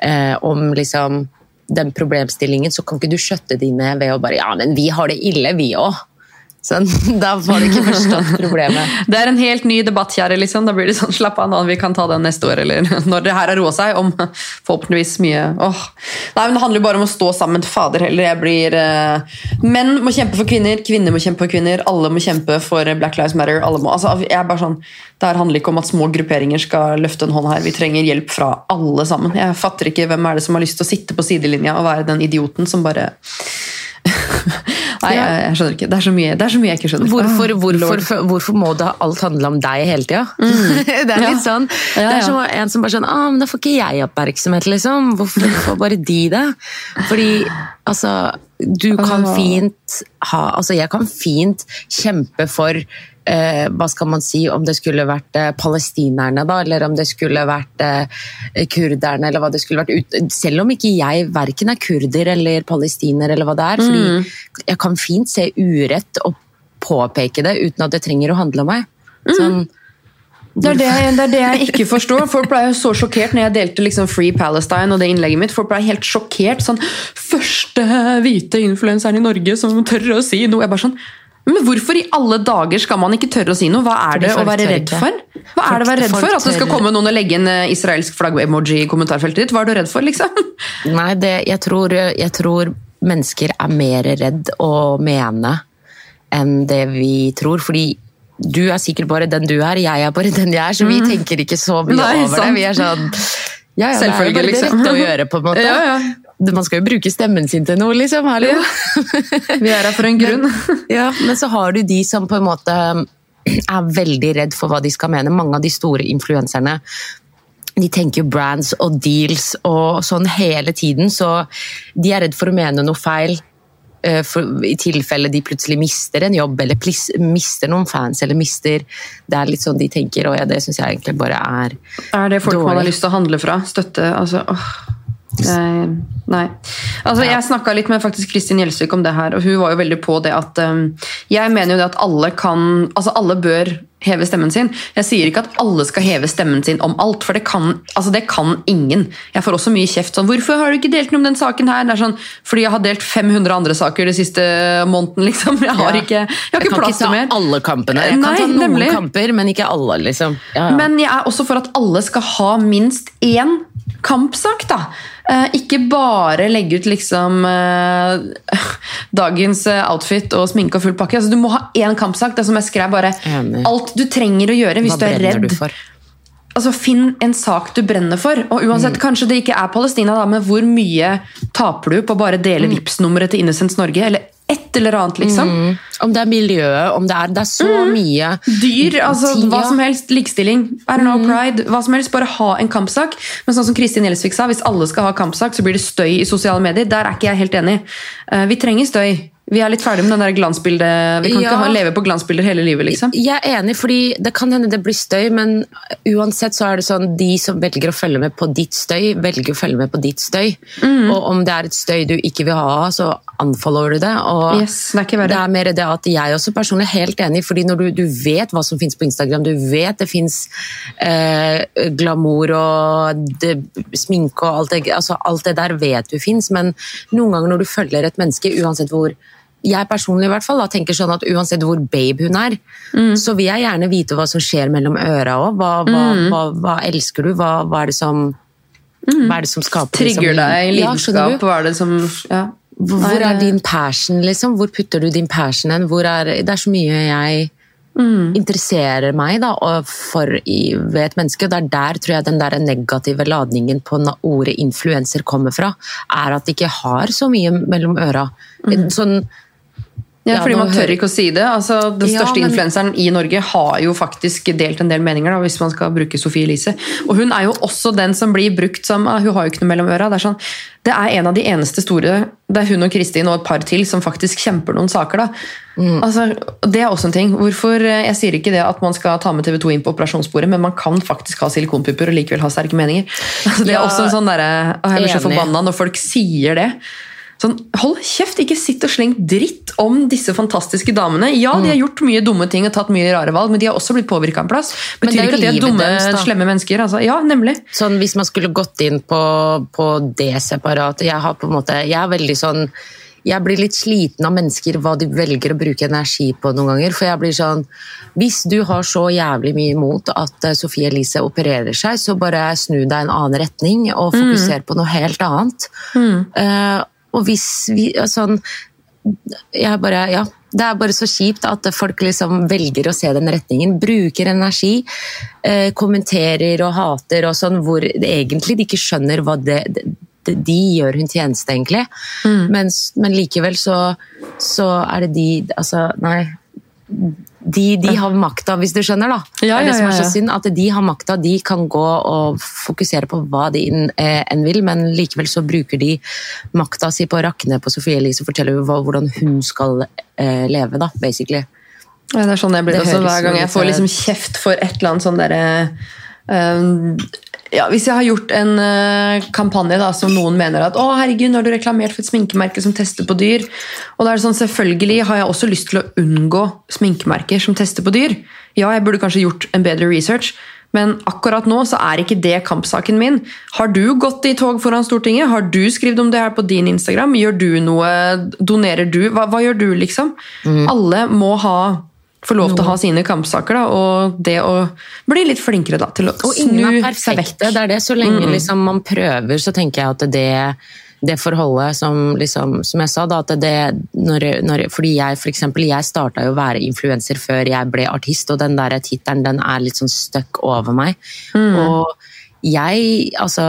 eh, om liksom den problemstillingen, så kan ikke du skjøtte de ned ved å bare Ja, men vi har det ille, vi òg. Sånn, da var det ikke forstått problemet. Det er en helt ny debatt, kjære. Liksom. Da blir det sånn, slapp av nå, vi kan ta den neste år, eller når det her har roa seg. Om forhåpentligvis mye åh. Nei, men Det handler jo bare om å stå sammen. Fader heller. Jeg blir uh... Menn må kjempe for kvinner, kvinner må kjempe for kvinner, alle må kjempe for Black Lives Matter. Alle må, altså, jeg er bare sånn, Det her handler ikke om at små grupperinger skal løfte en hånd her. Vi trenger hjelp fra alle sammen. Jeg fatter ikke hvem er det som har lyst til å sitte på sidelinja og være den idioten som bare Nei, jeg, jeg skjønner ikke. Det er så mye, det er så mye jeg ikke skjønner. Hvorfor, hvorfor, hvorfor må det alt handle om deg hele tida? det er Ja. litt sånn. Ja, Det er som en som bare sånn ah, men Da får ikke jeg oppmerksomhet, liksom. Hvorfor får bare de det? Fordi altså Du kan fint ha Altså, jeg kan fint kjempe for eh, hva skal man si, om det skulle vært eh, palestinerne, da, eller om det skulle vært eh, kurderne, eller hva det skulle vært. Ut, selv om ikke jeg verken er kurder eller palestiner, eller hva det er. Fordi jeg kan fint se urett og påpeke det uten at det trenger å handle om meg. Sånn, Det er det, jeg- det er det jeg ikke forstår. Folk ble jo så sjokkert når jeg delte liksom Free Palestine og det innlegget mitt. Folk ble helt sjokkert. sånn, Første hvite influenseren i Norge som tør å si noe. Jeg bare sånn, men Hvorfor i alle dager skal man ikke tørre å si noe? Hva er det å være redd for? Hva er det å være redd for? At det skal komme noen og legge en eh, israelsk flagg-emoji i kommentarfeltet ditt? Hva er du redd for, liksom? Nei, det, jeg, tror, jeg tror mennesker er mer redd å mene enn det vi tror. Fordi du er sikkert bare den du er, jeg er bare den jeg er, så vi tenker ikke så mye Mhm. Nei, over sant. det. Vi er sånn ja, ja, det er jo bare det liksom. rette å gjøre, på en måte. Ja, ja. Man skal jo bruke stemmen sin til noe, liksom. Hallo. Vi er her for en grunn. Ja, men så har du de som på en måte er veldig redd for hva de skal mene. Mange av de store influenserne de tenker jo brands og deals og sånn hele tiden, så de er redd for å mene noe feil. eh, For, I tilfelle de plutselig mister en jobb, eller plis, mister noen fans, eller mister Det er litt sånn de tenker, og ja, det syns jeg egentlig bare er Er det folk man har lyst til å handle fra? Støtte? Altså, åh. Jeg, nei. Altså, Jeg snakka litt med faktisk Kristin Gjelsvik om det her, og hun var jo veldig på det at um, Jeg mener jo det at alle kan Altså alle bør heve stemmen sin. Jeg sier ikke at alle skal heve stemmen sin om alt, for det kan, altså det kan ingen. Jeg får også mye kjeft sånn 'Hvorfor har du ikke delt noe om den saken her?' Det er sånn, Fordi jeg har delt 500 andre saker de siste måneden, liksom. Jeg har ikke, jeg har ikke plass til mer. Jeg kan ikke ta alle kampene. Jeg Nei, kan ta noen nemlig. kamper, men ikke alle, liksom. Ja, ja. Men jeg er også for at alle skal ha minst én kampsak, da. Eh, ikke bare legge ut liksom eh, dagens eh, outfit og sminke og full pakke. Altså, du må ha én kampsak. Det er som jeg skrev bare Enig. Alt du trenger å gjøre hvis Hva du er redd. du for? Altså, Finn en sak du brenner for. Og uansett, Kanskje det ikke er Palestina, da, men hvor mye taper du på å bare dele Vipps-nummeret til Innocence Norge? Eller et eller annet, liksom. Mm. Om det er miljøet, om det er Det er så mye Dyr, altså hva som helst. Likestilling. I don't know, pride. Hva som helst. Bare ha en kampsak. Men sånn som Kristin Gjelsvik sa, hvis alle skal ha kampsak, så blir det støy i sosiale medier. Der er ikke jeg helt enig. Eh, vi trenger støy. Vi er litt ferdig med den der glansbildet. Vi kan Ja. ikke ha, leve på glansbilder hele livet, liksom. Jeg er enig, fordi det kan hende det blir støy, men uansett så er det sånn de som velger å følge med på ditt støy, velger å følge med på ditt støy. Mm. Og om det er et støy du ikke vil ha, så unfollower du det. Og Yes, det er det er mer det at jeg også personlig er helt enig, fordi når du, du vet hva som finnes på Instagram, du vet det finnes eh, glamour og det, sminke og alt det, altså alt det der vet du finnes, men noen ganger når du følger et menneske, uansett hvor jeg personlig i hvert fall da, tenker sånn at uansett hvor babe hun er, Mm. så vil jeg gjerne vite hva som skjer mellom øra òg. Hva, hva, Mm. hva, hva elsker du? Hva, er det som hva er det som skaper Mm. Trigger liksom, deg, lidenskap, Ja, hva er det som ja. Hvor, er din passion, liksom? Hvor putter du din passion hen? Det er så mye jeg Mm. interesserer meg da, for i, ved et menneske, og det er der tror jeg den der negative ladningen på ordet influenser kommer fra, er at det ikke har så mye mellom øra. Mm. Sånn, Ja, fordi man tør ikke å si det. Altså, den Ja, største men- influenseren i Norge har jo faktisk delt en del meninger, da, hvis man skal bruke Sofie Elise. Og hun er jo også den som blir brukt som ah, Hun har jo ikke noe mellom øra. Det er, sånn, det er en av de eneste store Det er hun og Kristin og et par til som faktisk kjemper noen saker, da. Mm. Altså, det er også en ting. Hvorfor, eh, Jeg sier ikke det at man skal ta med TV 2 inn på operasjonsbordet, men man kan faktisk ha silikonpupper og likevel ha sterke meninger. Altså, det er Ja, også en sånn derre «Å, Jeg blir så forbanna når folk sier det. Sånn, hold kjeft, ikke sitt og sleng dritt om disse fantastiske damene. Ja, de har Mm. gjort mye dumme ting og tatt mye rare valg, men de har også blitt påvirka en plass. Men Betyr det ikke at de er dumme, deres, slemme mennesker. Altså. Ja, nemlig. Sånn, hvis man skulle gått inn på, på det separatet Jeg har på en måte, jeg er veldig sånn jeg blir litt sliten av mennesker, hva de velger å bruke energi på noen ganger. For jeg blir sånn Hvis du har så jævlig mye imot at eh, Sophie Elise opererer seg, så bare snu deg en annen retning og fokuser på noe helt annet. Eh, og hvis vi sånn jeg bare, ja, Det er bare så kjipt at folk liksom velger å se den retningen. Bruker energi, eh, kommenterer og hater og sånn, hvor det egentlig de ikke skjønner hva det, det de gjør hun tjeneste, egentlig. Men, men likevel så, så er det de Altså, nei. De, de har makta, hvis du skjønner, da. Ja, det er det som er så synd. At de har makta, de kan gå og fokusere på hva de enn eh, vil, men likevel så bruker de makta si på å rakne på Sofie Elise og fortelle hvordan hun skal eh, leve, da, basically. Ja, det er sånn jeg blir Det også hver gang jeg får liksom kjeft for et eller annet sånn derre ehm, ja, Hvis jeg har gjort en uh, kampanje da, som noen mener at å herregud, nå har du reklamert for et sminkemerke som tester på dyr. Og da er det sånn, Selvfølgelig har jeg også lyst til å unngå sminkemerker som tester på dyr. Ja, jeg burde kanskje gjort en bedre research, men akkurat nå så er ikke det kampsaken min. Har du gått i tog foran Stortinget? Har du skrevet om det her på din Instagram? Gjør du noe? Donerer du? Hva, hva gjør du, liksom? Alle må ha få lov til å ha sine kampsaker, da, og det å bli litt flinkere da, til å Og snu seg vekk. Det er det. Så lenge liksom, man prøver, så tenker jeg at det, det forholdet som, liksom, som jeg sa, da, at det når, når, Fordi jeg for eksempel, jeg starta jo å være influenser før jeg ble artist, og den der tittelen den er litt sånn stuck over meg. Og jeg, altså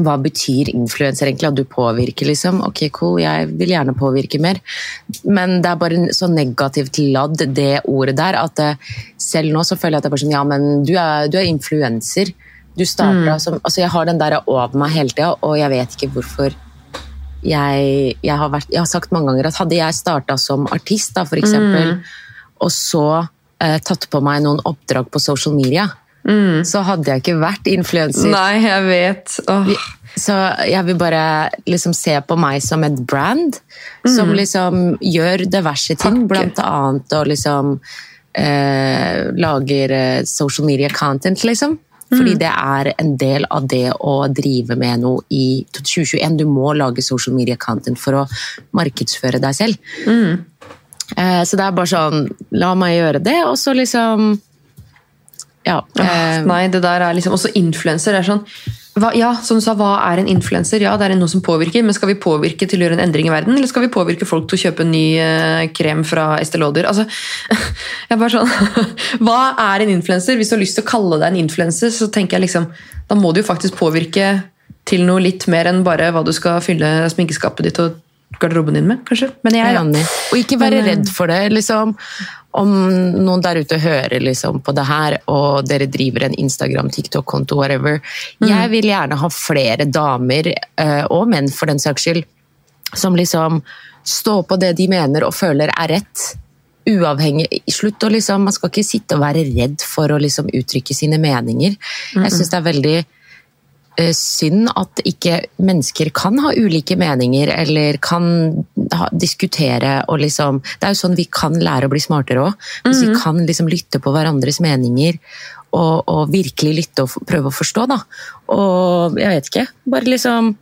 hva betyr influenser egentlig? At du påvirker, liksom? Ok, cool, jeg vil gjerne påvirke mer. Men det er bare så negativt ladd, det ordet der, at eh, selv nå så føler jeg at det er bare sånn Ja, men du er, du er influenser. Du starta som Altså, jeg har den der over meg hele tida, og jeg vet ikke hvorfor jeg, jeg, har vært, jeg har sagt mange ganger at hadde jeg starta som artist, da, for eksempel, og så eh, tatt på meg noen oppdrag på social media, så hadde jeg ikke vært influenser. Nei, jeg vet. Oh. Så jeg vil bare liksom se på meg som et brand som liksom gjør diverse ting, Takke. blant annet og liksom eh, lager eh, social media content, liksom. Fordi det er en del av det å drive med noe i 2021. Du må lage social media content for å markedsføre deg selv. Mm. så det er bare sånn, la meg gjøre det, og så liksom Ja. Eh, Nei, det der er liksom også influenser. er sånn hva, ja, som du sa, hva er en influenser? Ja, det er noe som påvirker, men skal vi påvirke til å gjøre en endring i verden, eller skal vi påvirke folk til å kjøpe en ny eh, krem fra Estée Lauder? Altså, jeg er bare sånn, Hva er en influenser? Hvis du har lyst til å kalle deg en influenser, så tenker jeg liksom, da må du jo faktisk påvirke til noe litt mer enn bare hva du skal fylle sminkeskapet ditt og garderoben din med, kanskje. Men jeg, er enig. Og ikke være Men, eh, redd for det. liksom. Om noen der ute hører liksom på det her, og dere driver en Instagram, TikTok-konto, whatever. Jeg vil gjerne ha flere damer, eh, og menn for den saks skyld, som liksom står på det de mener og føler er rett. Uavhengig Slutt å liksom Man skal ikke sitte og være redd for å liksom uttrykke sine meninger. Jeg syns det er veldig synd at ikke mennesker kan ha ulike meninger eller kan ha, diskutere og liksom Det er jo sånn vi kan lære å bli smartere òg. Hvis vi kan liksom lytte på hverandres meninger og, og virkelig lytte og prøve å forstå, da. Og jeg vet ikke. Bare liksom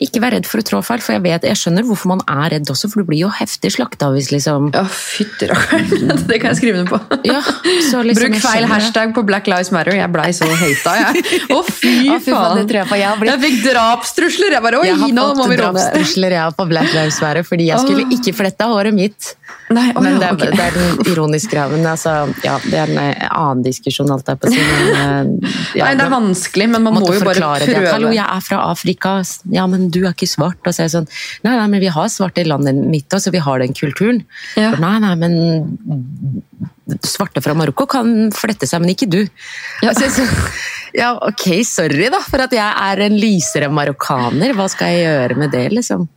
ikke vær redd for å trå feil, for jeg vet, jeg skjønner hvorfor man er redd også, for du blir jo heftig slakta hvis liksom Å, fytti rakkeren. Det kan jeg skrive ned på. Ja, så liksom Bruk jeg feil hashtag på Black Lives Matter. Jeg blei så hata, jeg. Å, fy Å, fy faen, faen. det tror jeg på. Jeg blitt- Jeg fikk drapstrusler. Jeg bare Oi, Jeg nå må vi har fått drapstrusler jeg på Black Lives Matter fordi jeg skulle ikke flette håret mitt. Nei, Men det, er, okay. det er den ironiske graven. Altså, ja, det er en eh, annen diskusjon, alt der på å si. Men, eh, ja, Nei, det er vanskelig, men man må jo bare forklare det. Hallo, jeg er fra Afrika. Ja, men men du er ikke svart. Og så er jeg sånn Nei, nei, men vi har svarte i landet mitt òg, så vi har den kulturen. Ja. Nei, nei, men svarte fra Marokko kan flette seg, men ikke du. Ja. Så, så, ja, ok, sorry da, for at jeg er en lysere marokkaner. Hva skal jeg gjøre med det, liksom?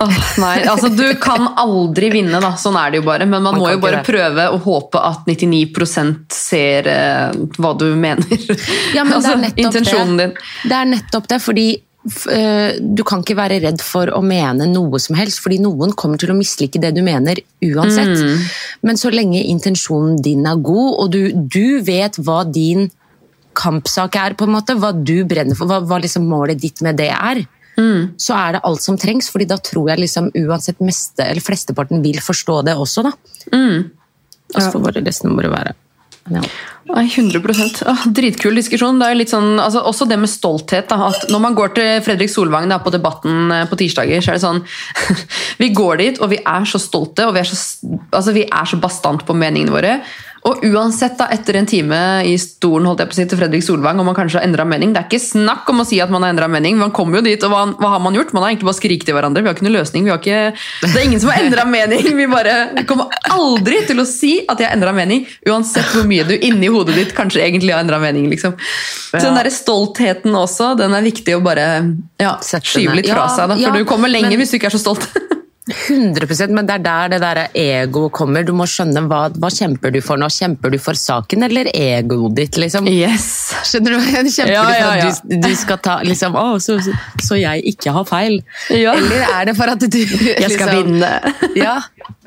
Åh, nei, altså Du kan aldri vinne, da. Sånn er det jo bare. Men man, Man må jo bare prøve å håpe at 99% ser eh, hva du mener. Ja, men altså, det er nettopp intensjonen det. din. Det er nettopp det, fordi du kan ikke være redd for å mene noe som helst, fordi noen kommer til å mislike det du mener uansett. Mm. Men så lenge intensjonen din er god, og du, du vet hva din kampsak er, på en måte, hva du brenner for, hva, hva liksom målet ditt med det er, Mm. så er det alt som trengs, fordi da tror jeg liksom uansett meste, eller flesteparten vil forstå det også, da. Mm. Og så får bare resten bare være. Ja. Nei, 100 Åh, Dritkul diskusjon. Det er litt sånn, altså, også det med stolthet. Da, at når man går til Fredrik Solvang da, på Debatten eh, på tirsdager, så er det sånn Vi går dit, og vi er så stolte, og vi er så, altså, vi er så bastant på meningene våre. Og uansett, da, etter en time i stolen holdt jeg på å si, til Fredrik Solvang, om man kanskje har endra mening Det er ikke snakk om å si at man har endra mening. Man kommer jo dit, og hva, hva har man gjort? Man har egentlig bare skriket til hverandre. Vi har ikke noen løsning. Vi har ikke, det er ingen som har endra mening. Vi bare vi kommer aldri til å si at jeg har endra mening, uansett hvor mye du inni hodet ditt kanskje egentlig har endra mening. liksom. Så den der stoltheten også, den er viktig å bare ja, skyve litt fra seg. Da, for ja, du kommer lenger men- hvis du ikke er så stolt. 100% men det er der det der egoet kommer. Du må skjønne hva, hva kjemper du for nå. Kjemper du for saken eller egoet ditt, liksom? Yes. Skjønner du? hva ja, Kjemper Ja, du for ja, ja. at du, skal ta liksom, å, så, så, jeg ikke har feil? Ja. Eller er det for at du Jeg skal liksom, vinne. Ja,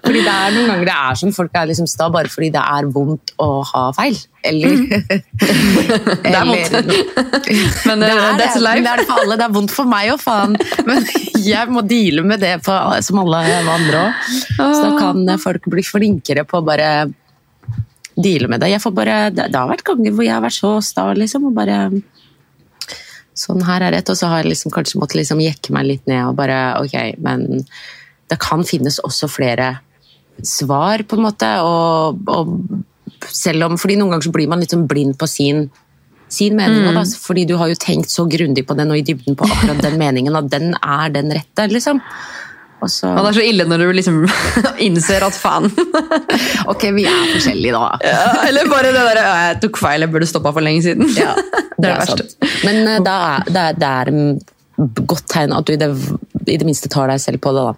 fordi det er noen ganger det er sånn folk er liksom sta bare fordi det er vondt å ha feil. Eller Det er vondt. Men det eh, er that's det. life. Det er det for alle. Det er vondt for meg òg, faen. Men jeg må deale med det på, som alle andre òg. Så da kan folk bli flinkere på å bare deale med det. Jeg får bare, det, det har vært ganger hvor jeg har vært så sta, liksom, og bare Sånn her er rett. Og så har jeg liksom kanskje måttet liksom jekke meg litt ned og bare Ok, men det kan finnes også flere svar, på en måte. Og, og selv om Fordi noen ganger så blir man litt sånn blind på sin sin mening, Mm. da, fordi du har jo tenkt så grundig på den og i dybden på akkurat den meningen, at den er den rette, liksom. Og så, Ja, det er så ille når du liksom innser at faen ok, vi er forskjellige da. ja, Eller bare det derre Jeg tok feil, jeg burde stoppa for lenge siden. Ja, det er det er sant. Men uh, da det, er, det er godt tegn at du i det, i det minste tar deg selv på det, da.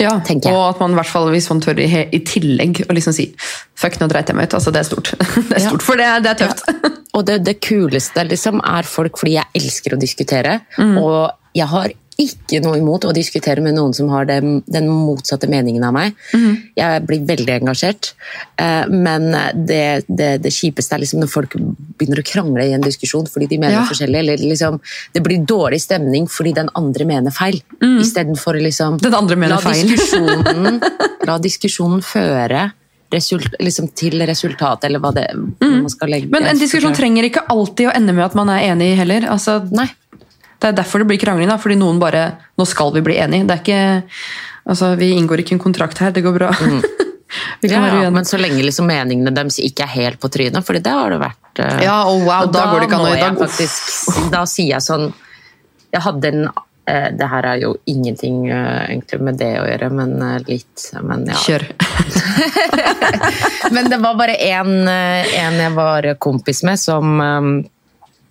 Ja, tenker jeg. Og at man i hvert fall, hvis man tør i, i tillegg å liksom si fuck, nå dreit jeg meg ut. Altså, det er stort. Det er Ja. stort, For det, det er tøft. Og det, det kuleste liksom, er folk fordi jeg elsker å diskutere. Mm. Og jeg har ikke noe imot å diskutere med noen som har den, den motsatte meningen av meg. Mm. Jeg blir veldig engasjert. Eh, Men det, det, det kjipeste er liksom når folk begynner å krangle i en diskusjon fordi de mener Ja. forskjellig. Eller liksom, det blir dårlig stemning fordi den andre mener feil. Istedenfor å liksom Mm. Den andre mener la feil. Diskusjonen, la diskusjonen føre result, liksom, til resultatet, eller hva det man skal legge Mm. Men en diskusjon trenger ikke alltid å ende med at man er enig heller. Altså, Nei. Det er derfor det blir krangling, da, fordi noen bare Nå skal vi bli enige. Det er ikke Altså, Vi inngår ikke en kontrakt her, det går bra. Mm. Ja, men så lenge liksom meningene deres ikke er helt på trynet, for det har det vært. uh, Ja, og wow, og da går det ikke an å- må dag. faktisk Da sier jeg sånn Jeg hadde en uh, Det her er jo ingenting uh, egentlig med det å gjøre, men litt. Men ja. Kjør. Men det var bare en, en jeg var kompis med, som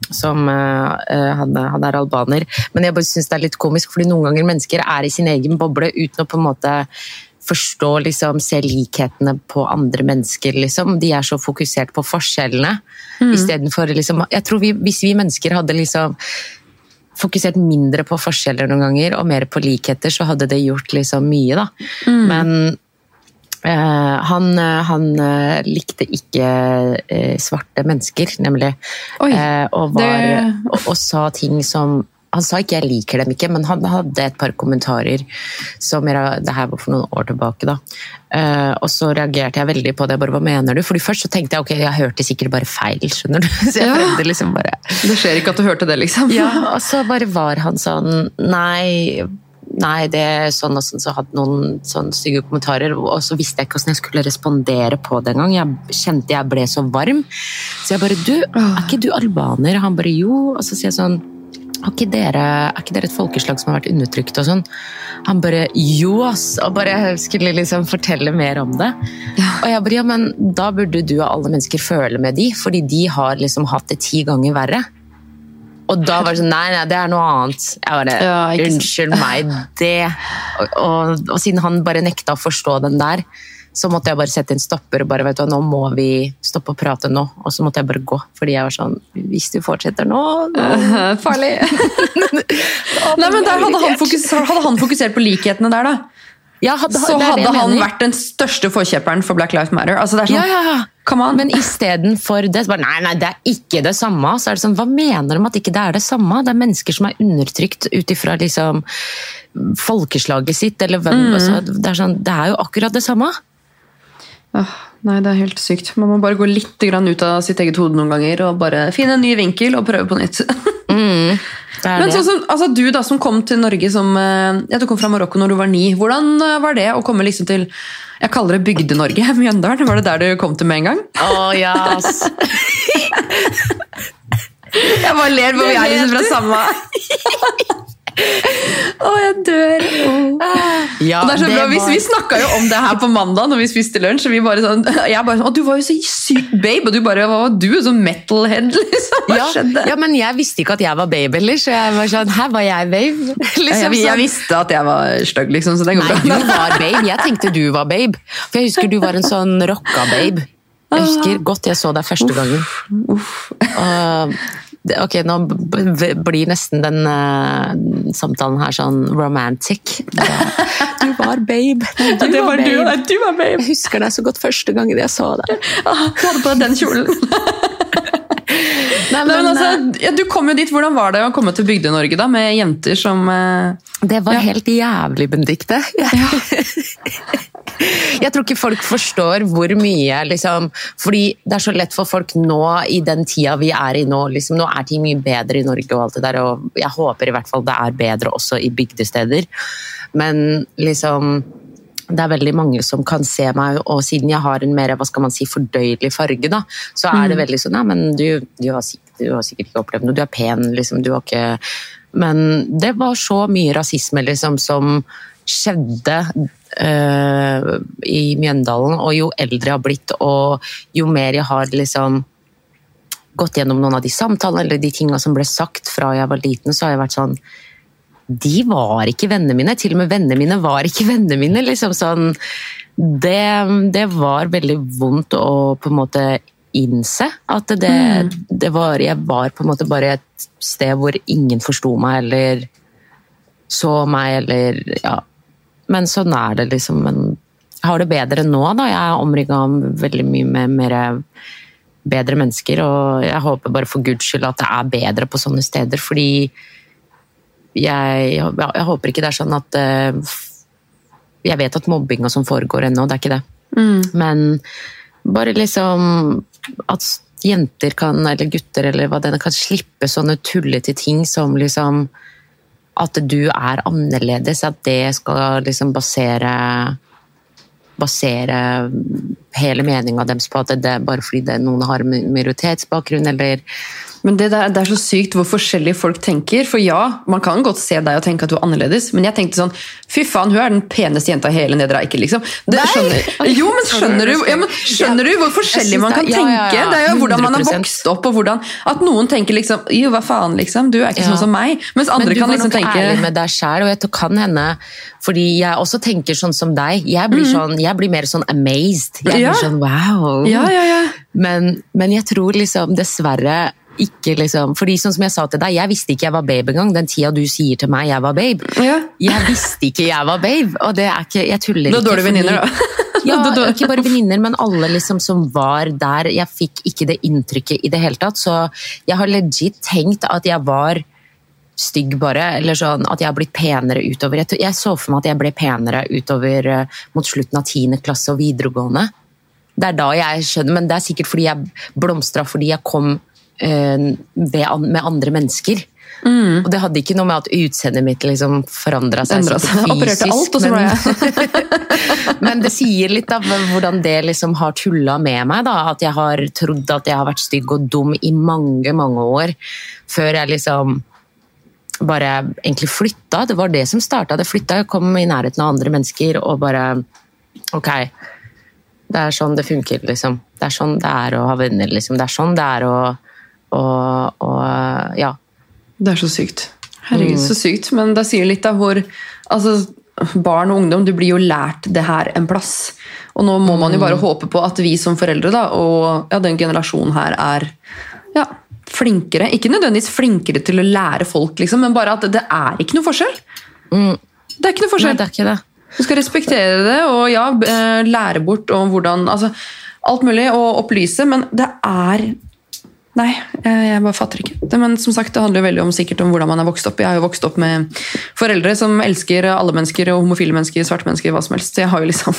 som eh, han, han er albaner. Men jeg bare syns det er litt komisk, fordi noen ganger mennesker er i sin egen boble uten å på en måte forstå, liksom, se likhetene på andre mennesker. Liksom. De er så fokusert på forskjellene. Istedenfor liksom Jeg tror vi, hvis vi mennesker hadde liksom fokusert mindre på forskjeller noen ganger, og mer på likheter, så hadde det gjort liksom mye, da. Men eh, han, eh, han eh, likte ikke eh, svarte mennesker, nemlig. Oi, Eh, og, var, det- og, og sa ting som han sa ikke 'jeg liker dem ikke', men han hadde et par kommentarer som jeg, Det her var for noen år tilbake, da. Uh, og så reagerte jeg veldig på det. bare, Hva mener du? Fordi Først så tenkte jeg ok, jeg hørte sikkert bare feil. skjønner du? Så jeg Ja. prøvde liksom bare Det skjer ikke at du hørte det, liksom. ja, og så bare var han sånn Nei, nei det er sånn og sånn, så hadde noen sånn stygge kommentarer. Og så visste jeg ikke hvordan jeg skulle respondere på det engang. Jeg kjente jeg ble så varm. Så jeg bare Du, er ikke du albaner? Han bare jo. Og så sier jeg sånn ikke dere, er ikke dere et folkeslag som har vært undertrykt og sånn? Han bare jo, ass! Og bare skulle liksom fortelle mer om det. Og jeg bare ja, men da burde du av alle mennesker føle med de, fordi de har liksom hatt det ti ganger verre. Og da var det sånn nei, nei, det er noe annet. Jeg bare Ja, unnskyld meg, det. Og, og, og siden han bare nekta å forstå den der, så måtte jeg bare sette en stopper og bare vet du, nå må vi stoppe å prate nå. Og så måtte jeg bare gå, fordi jeg var sånn hvis du fortsetter nå, nå Farlig. Nei, men der hadde han, fokusert, hadde han fokusert på likhetene der, da. Ja, hadde, Så hadde han mener. vært den største forkjemperen for Black Lives Matter. Altså, sånn, ja, ja. Come on. Men istedenfor det, bare nei, nei, det er ikke det samme. Så er det sånn, Hva mener de at ikke det er det samme? Det er mennesker som er undertrykt ut ifra liksom, folkeslaget sitt, eller hvem Mm. altså, det, er sånn, det er jo akkurat det samme. Åh, nei, det er helt sykt. Man må bare gå litt grann ut av sitt eget hode noen ganger og bare finne en ny vinkel og prøve på nytt. Er Men sånn som, altså, du da som kom til Norge som eh, ja, du kom fra Marokko når du var ni. Hvordan eh, var det å komme liksom til jeg kaller det Bygde-Norge, Mjøndalen? Var det der du kom til med en gang? Oh, yes. Jeg bare ler, for vi er liksom fra samme Å, jeg dør. Ja, Og det er så det bra, vi, var- vi snakka jo om det her på mandag når vi spiste lunsj. og vi bare sånn, Jeg bare sånn Å, du var jo så sykt babe! Og du bare Hva var du? Sånn metalhead, liksom. Hva ja, skjedde? ja, men jeg visste ikke at jeg var babe heller, så jeg var sånn Her var jeg babe. Liksom, jeg, jeg sånn. visste at jeg var stygg, liksom, så det går Nei, bra. du var babe. Jeg tenkte du var babe. For jeg husker du var en sånn rocka babe. Jeg husker godt jeg så deg første gangen. Uff, det- ok, nå blir nesten den uh, samtalen her sånn romantic. Du var babe. Du det var var du, babe. du var babe. Jeg husker deg så godt første gangen jeg så deg. Ah, Du hadde på deg den kjolen. Nei, Nei, men men, altså, eh, ja, du kom jo dit. Hvordan var det å komme til Bygde-Norge da, med jenter som eh, Det var Ja. helt jævlig, Benedicte. Jeg tror ikke folk forstår hvor mye liksom, Fordi det er så lett for folk nå, i den tida vi er i nå liksom, Nå er ting mye bedre i Norge, og alt det der, og jeg håper i hvert fall det er bedre også i bygdesteder. Men liksom det er veldig mange som kan se meg, og siden jeg har en mer hva skal man si, fordøyelig farge, da, så er det veldig sånn ja, men du, du, har sikkert, du har sikkert ikke opplevd noe, du er pen, liksom, du har ikke Men det var så mye rasisme liksom, som skjedde eh, i Mjøndalen, og jo eldre jeg har blitt, og jo mer jeg har liksom gått gjennom noen av de samtalene eller de tinga som ble sagt fra jeg var liten, så har jeg vært sånn de var ikke vennene mine. Til og med vennene mine var ikke vennene mine. Liksom sånn, det, det var veldig vondt å på en måte innse at det, det var Jeg var på en måte bare et sted hvor ingen forsto meg eller så meg eller Ja. Men sånn er det, liksom. Men jeg har det bedre nå, da. Jeg er omringa av veldig mye med mer bedre mennesker, og jeg håper bare for guds skyld at det er bedre på sånne steder, fordi jeg, jeg, håper ikke det er sånn at eh, Jeg vet at mobbinga som foregår ennå, det er ikke det. Men bare liksom at jenter kan, eller gutter eller hva det er, kan slippe sånne tullete ting som liksom At du er annerledes, at det skal liksom basere basere hele meninga deres på at det er bare fordi det, er noen har minoritetsbakgrunn, eller Men det, der, det er så sykt hvor forskjellige folk tenker. For ja, man kan godt se deg og tenke at du er annerledes, men jeg tenkte sånn Fy faen, hun er den peneste jenta i hele Nedre Eiker, liksom. Det, skjønner, jo, men skjønner du, ja, men skjønner du hvor forskjellig man kan tenke? Det er jo hvordan man har vokst opp, og hvordan At noen tenker liksom Jo, hva faen, liksom. Du er ikke sånn som meg. Mens andre kan tenke... Men du kan var liksom nok ærlig med deg sjæl, og jeg kan hende Fordi jeg også tenker sånn som deg. Jeg blir, sånn, jeg blir mer sånn amazed. Jeg Mm. Blir sånn wow. Ja, ja, ja. Men, men jeg tror liksom dessverre ikke liksom Fordi sånn som jeg sa til deg, jeg visste ikke jeg var babe engang. Den tida du sier til meg jeg var babe. Ja. Jeg visste ikke jeg var babe, og det er ikke Jeg tuller ikke. Da dårlige venninner, da. Ja, ikke bare venninner, men alle liksom som var der. Jeg fikk ikke det inntrykket i det hele tatt, så jeg har legit tenkt at jeg var stygg bare, eller sånn at jeg har blitt penere utover. Jeg, jeg så for meg at jeg ble penere utover eh, mot slutten av 10. klasse og videregående. Det er da jeg skjønner, men det er sikkert fordi jeg blomstra fordi jeg kom med andre mennesker. Og det hadde ikke noe med at utseendet mitt liksom forandra seg Endret seg. Opererte alt, og så ble men- Men det sier litt av hvordan det liksom har tulla med meg. da, At jeg har trodd at jeg har vært stygg og dum i mange, mange år. Før jeg liksom bare egentlig flytta. Det var det som starta. Det flytta. Jeg kom i nærheten av andre mennesker og bare Ok, det er sånn det funker, liksom. Det er sånn det er å ha venner, liksom. Det er sånn det er å, å, og Ja. Det er så sykt. Herregud, så sykt. Men det sier litt av hvor altså, Barn og ungdom, du blir jo lært det her en plass. Og nå må man jo bare håpe på at vi som foreldre da, og ja, den generasjonen her er ja, flinkere. Ikke nødvendigvis flinkere til å lære folk, liksom, men bare at det er ikke noe forskjell. Mm. Det er ikke noe Nei, forskjell. det er ikke det. Du skal respektere det og ja, eh, lære bort om hvordan altså, Alt mulig, og opplyse, men det er Nei, jeg, jeg bare fatter ikke. Men som sagt, det handler jo veldig om sikkert om hvordan man er vokst opp. Jeg har jo vokst opp med foreldre som elsker alle mennesker, og homofile mennesker, svarte mennesker, hva som helst. Så jeg har jo liksom,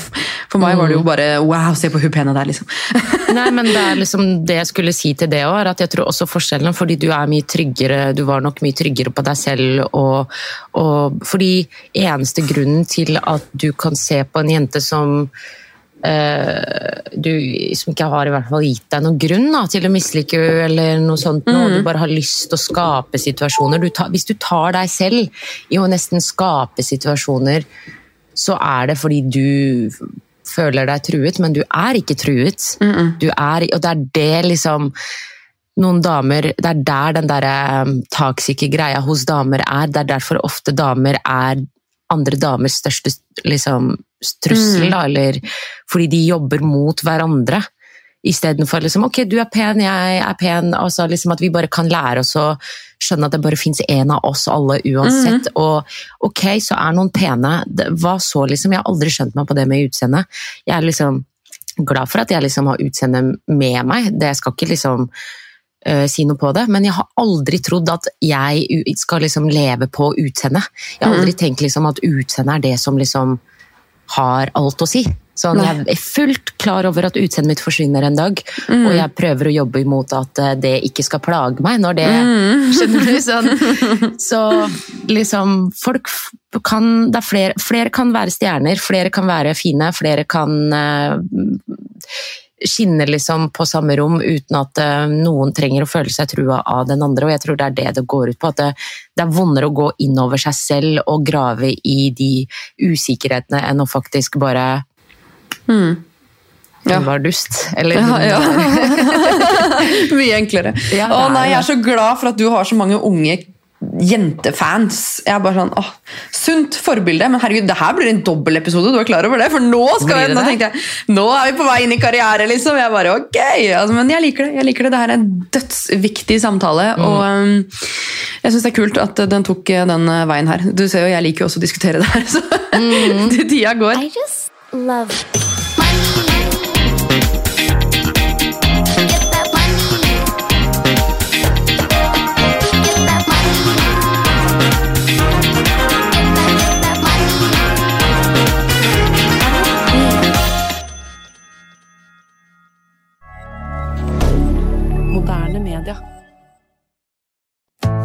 For meg var det jo bare wow, se på hun pene der, liksom. Nei, men det er liksom det jeg skulle si til det òg, er at jeg tror også forskjellen Fordi du er mye tryggere, du var nok mye tryggere på deg selv, og, og fordi eneste grunnen til at du kan se på en jente som eh, du som ikke har i hvert fall gitt deg noen grunn da, til å mislike henne, eller noe sånt, noe. du bare har lyst til å skape situasjoner. Du ta, hvis du tar deg selv i å nesten skape situasjoner, så er det fordi du føler deg truet, men du er ikke truet. Du er, og det er det liksom noen damer, Det er der den der um, greia hos damer er. Det er derfor ofte damer er andre damers største liksom, trussel. Da, eller fordi de jobber mot hverandre. Istedenfor liksom, ok, du er pen, jeg er pen. Altså, liksom, at vi bare kan lære oss å skjønne at det bare fins én av oss alle uansett. Og ok, så er noen pene. Hva så, liksom? Jeg har aldri skjønt meg på det med utseende. Jeg er liksom glad for at jeg liksom har utseendet med meg. Det skal ikke liksom si noe på det, men jeg har aldri trodd at jeg skal liksom leve på utseendet. Jeg har aldri tenkt liksom at utseendet er det som liksom har alt å si. Sånn, jeg er fullt klar over at utseendet mitt forsvinner en dag, og jeg prøver å jobbe imot at eh, det ikke skal plage meg når det Skjønner du? Sånn. Så liksom Folk kan det er flere, flere kan være stjerner, flere kan være fine, flere kan eh, skinne liksom på samme rom uten at eh, noen trenger å føle seg trua av den andre. og jeg tror det er det det går ut på. At det, det er vondere å gå innover seg selv og grave i de usikkerhetene enn å faktisk bare Ja. Hun var dust. Eller Ja, ja. Mye enklere. Ja, Å nei, jeg er så glad for at du har så mange unge jentefans. Jeg er bare sånn, åh, Sunt forbilde. Men herregud, det her blir en dobbeltepisode. Du er klar over det? For nå skal vi jeg, nå tenkte jeg, nå er vi på vei inn i karriere, liksom. Jeg bare, ok. Altså, men jeg liker det. jeg liker det. Det her er en dødsviktig samtale. Mm. Og um, jeg syns det er kult at den tok uh, den uh, veien her. Du ser jo, jeg liker jo også å diskutere det her. Så Mm. tida går. I just love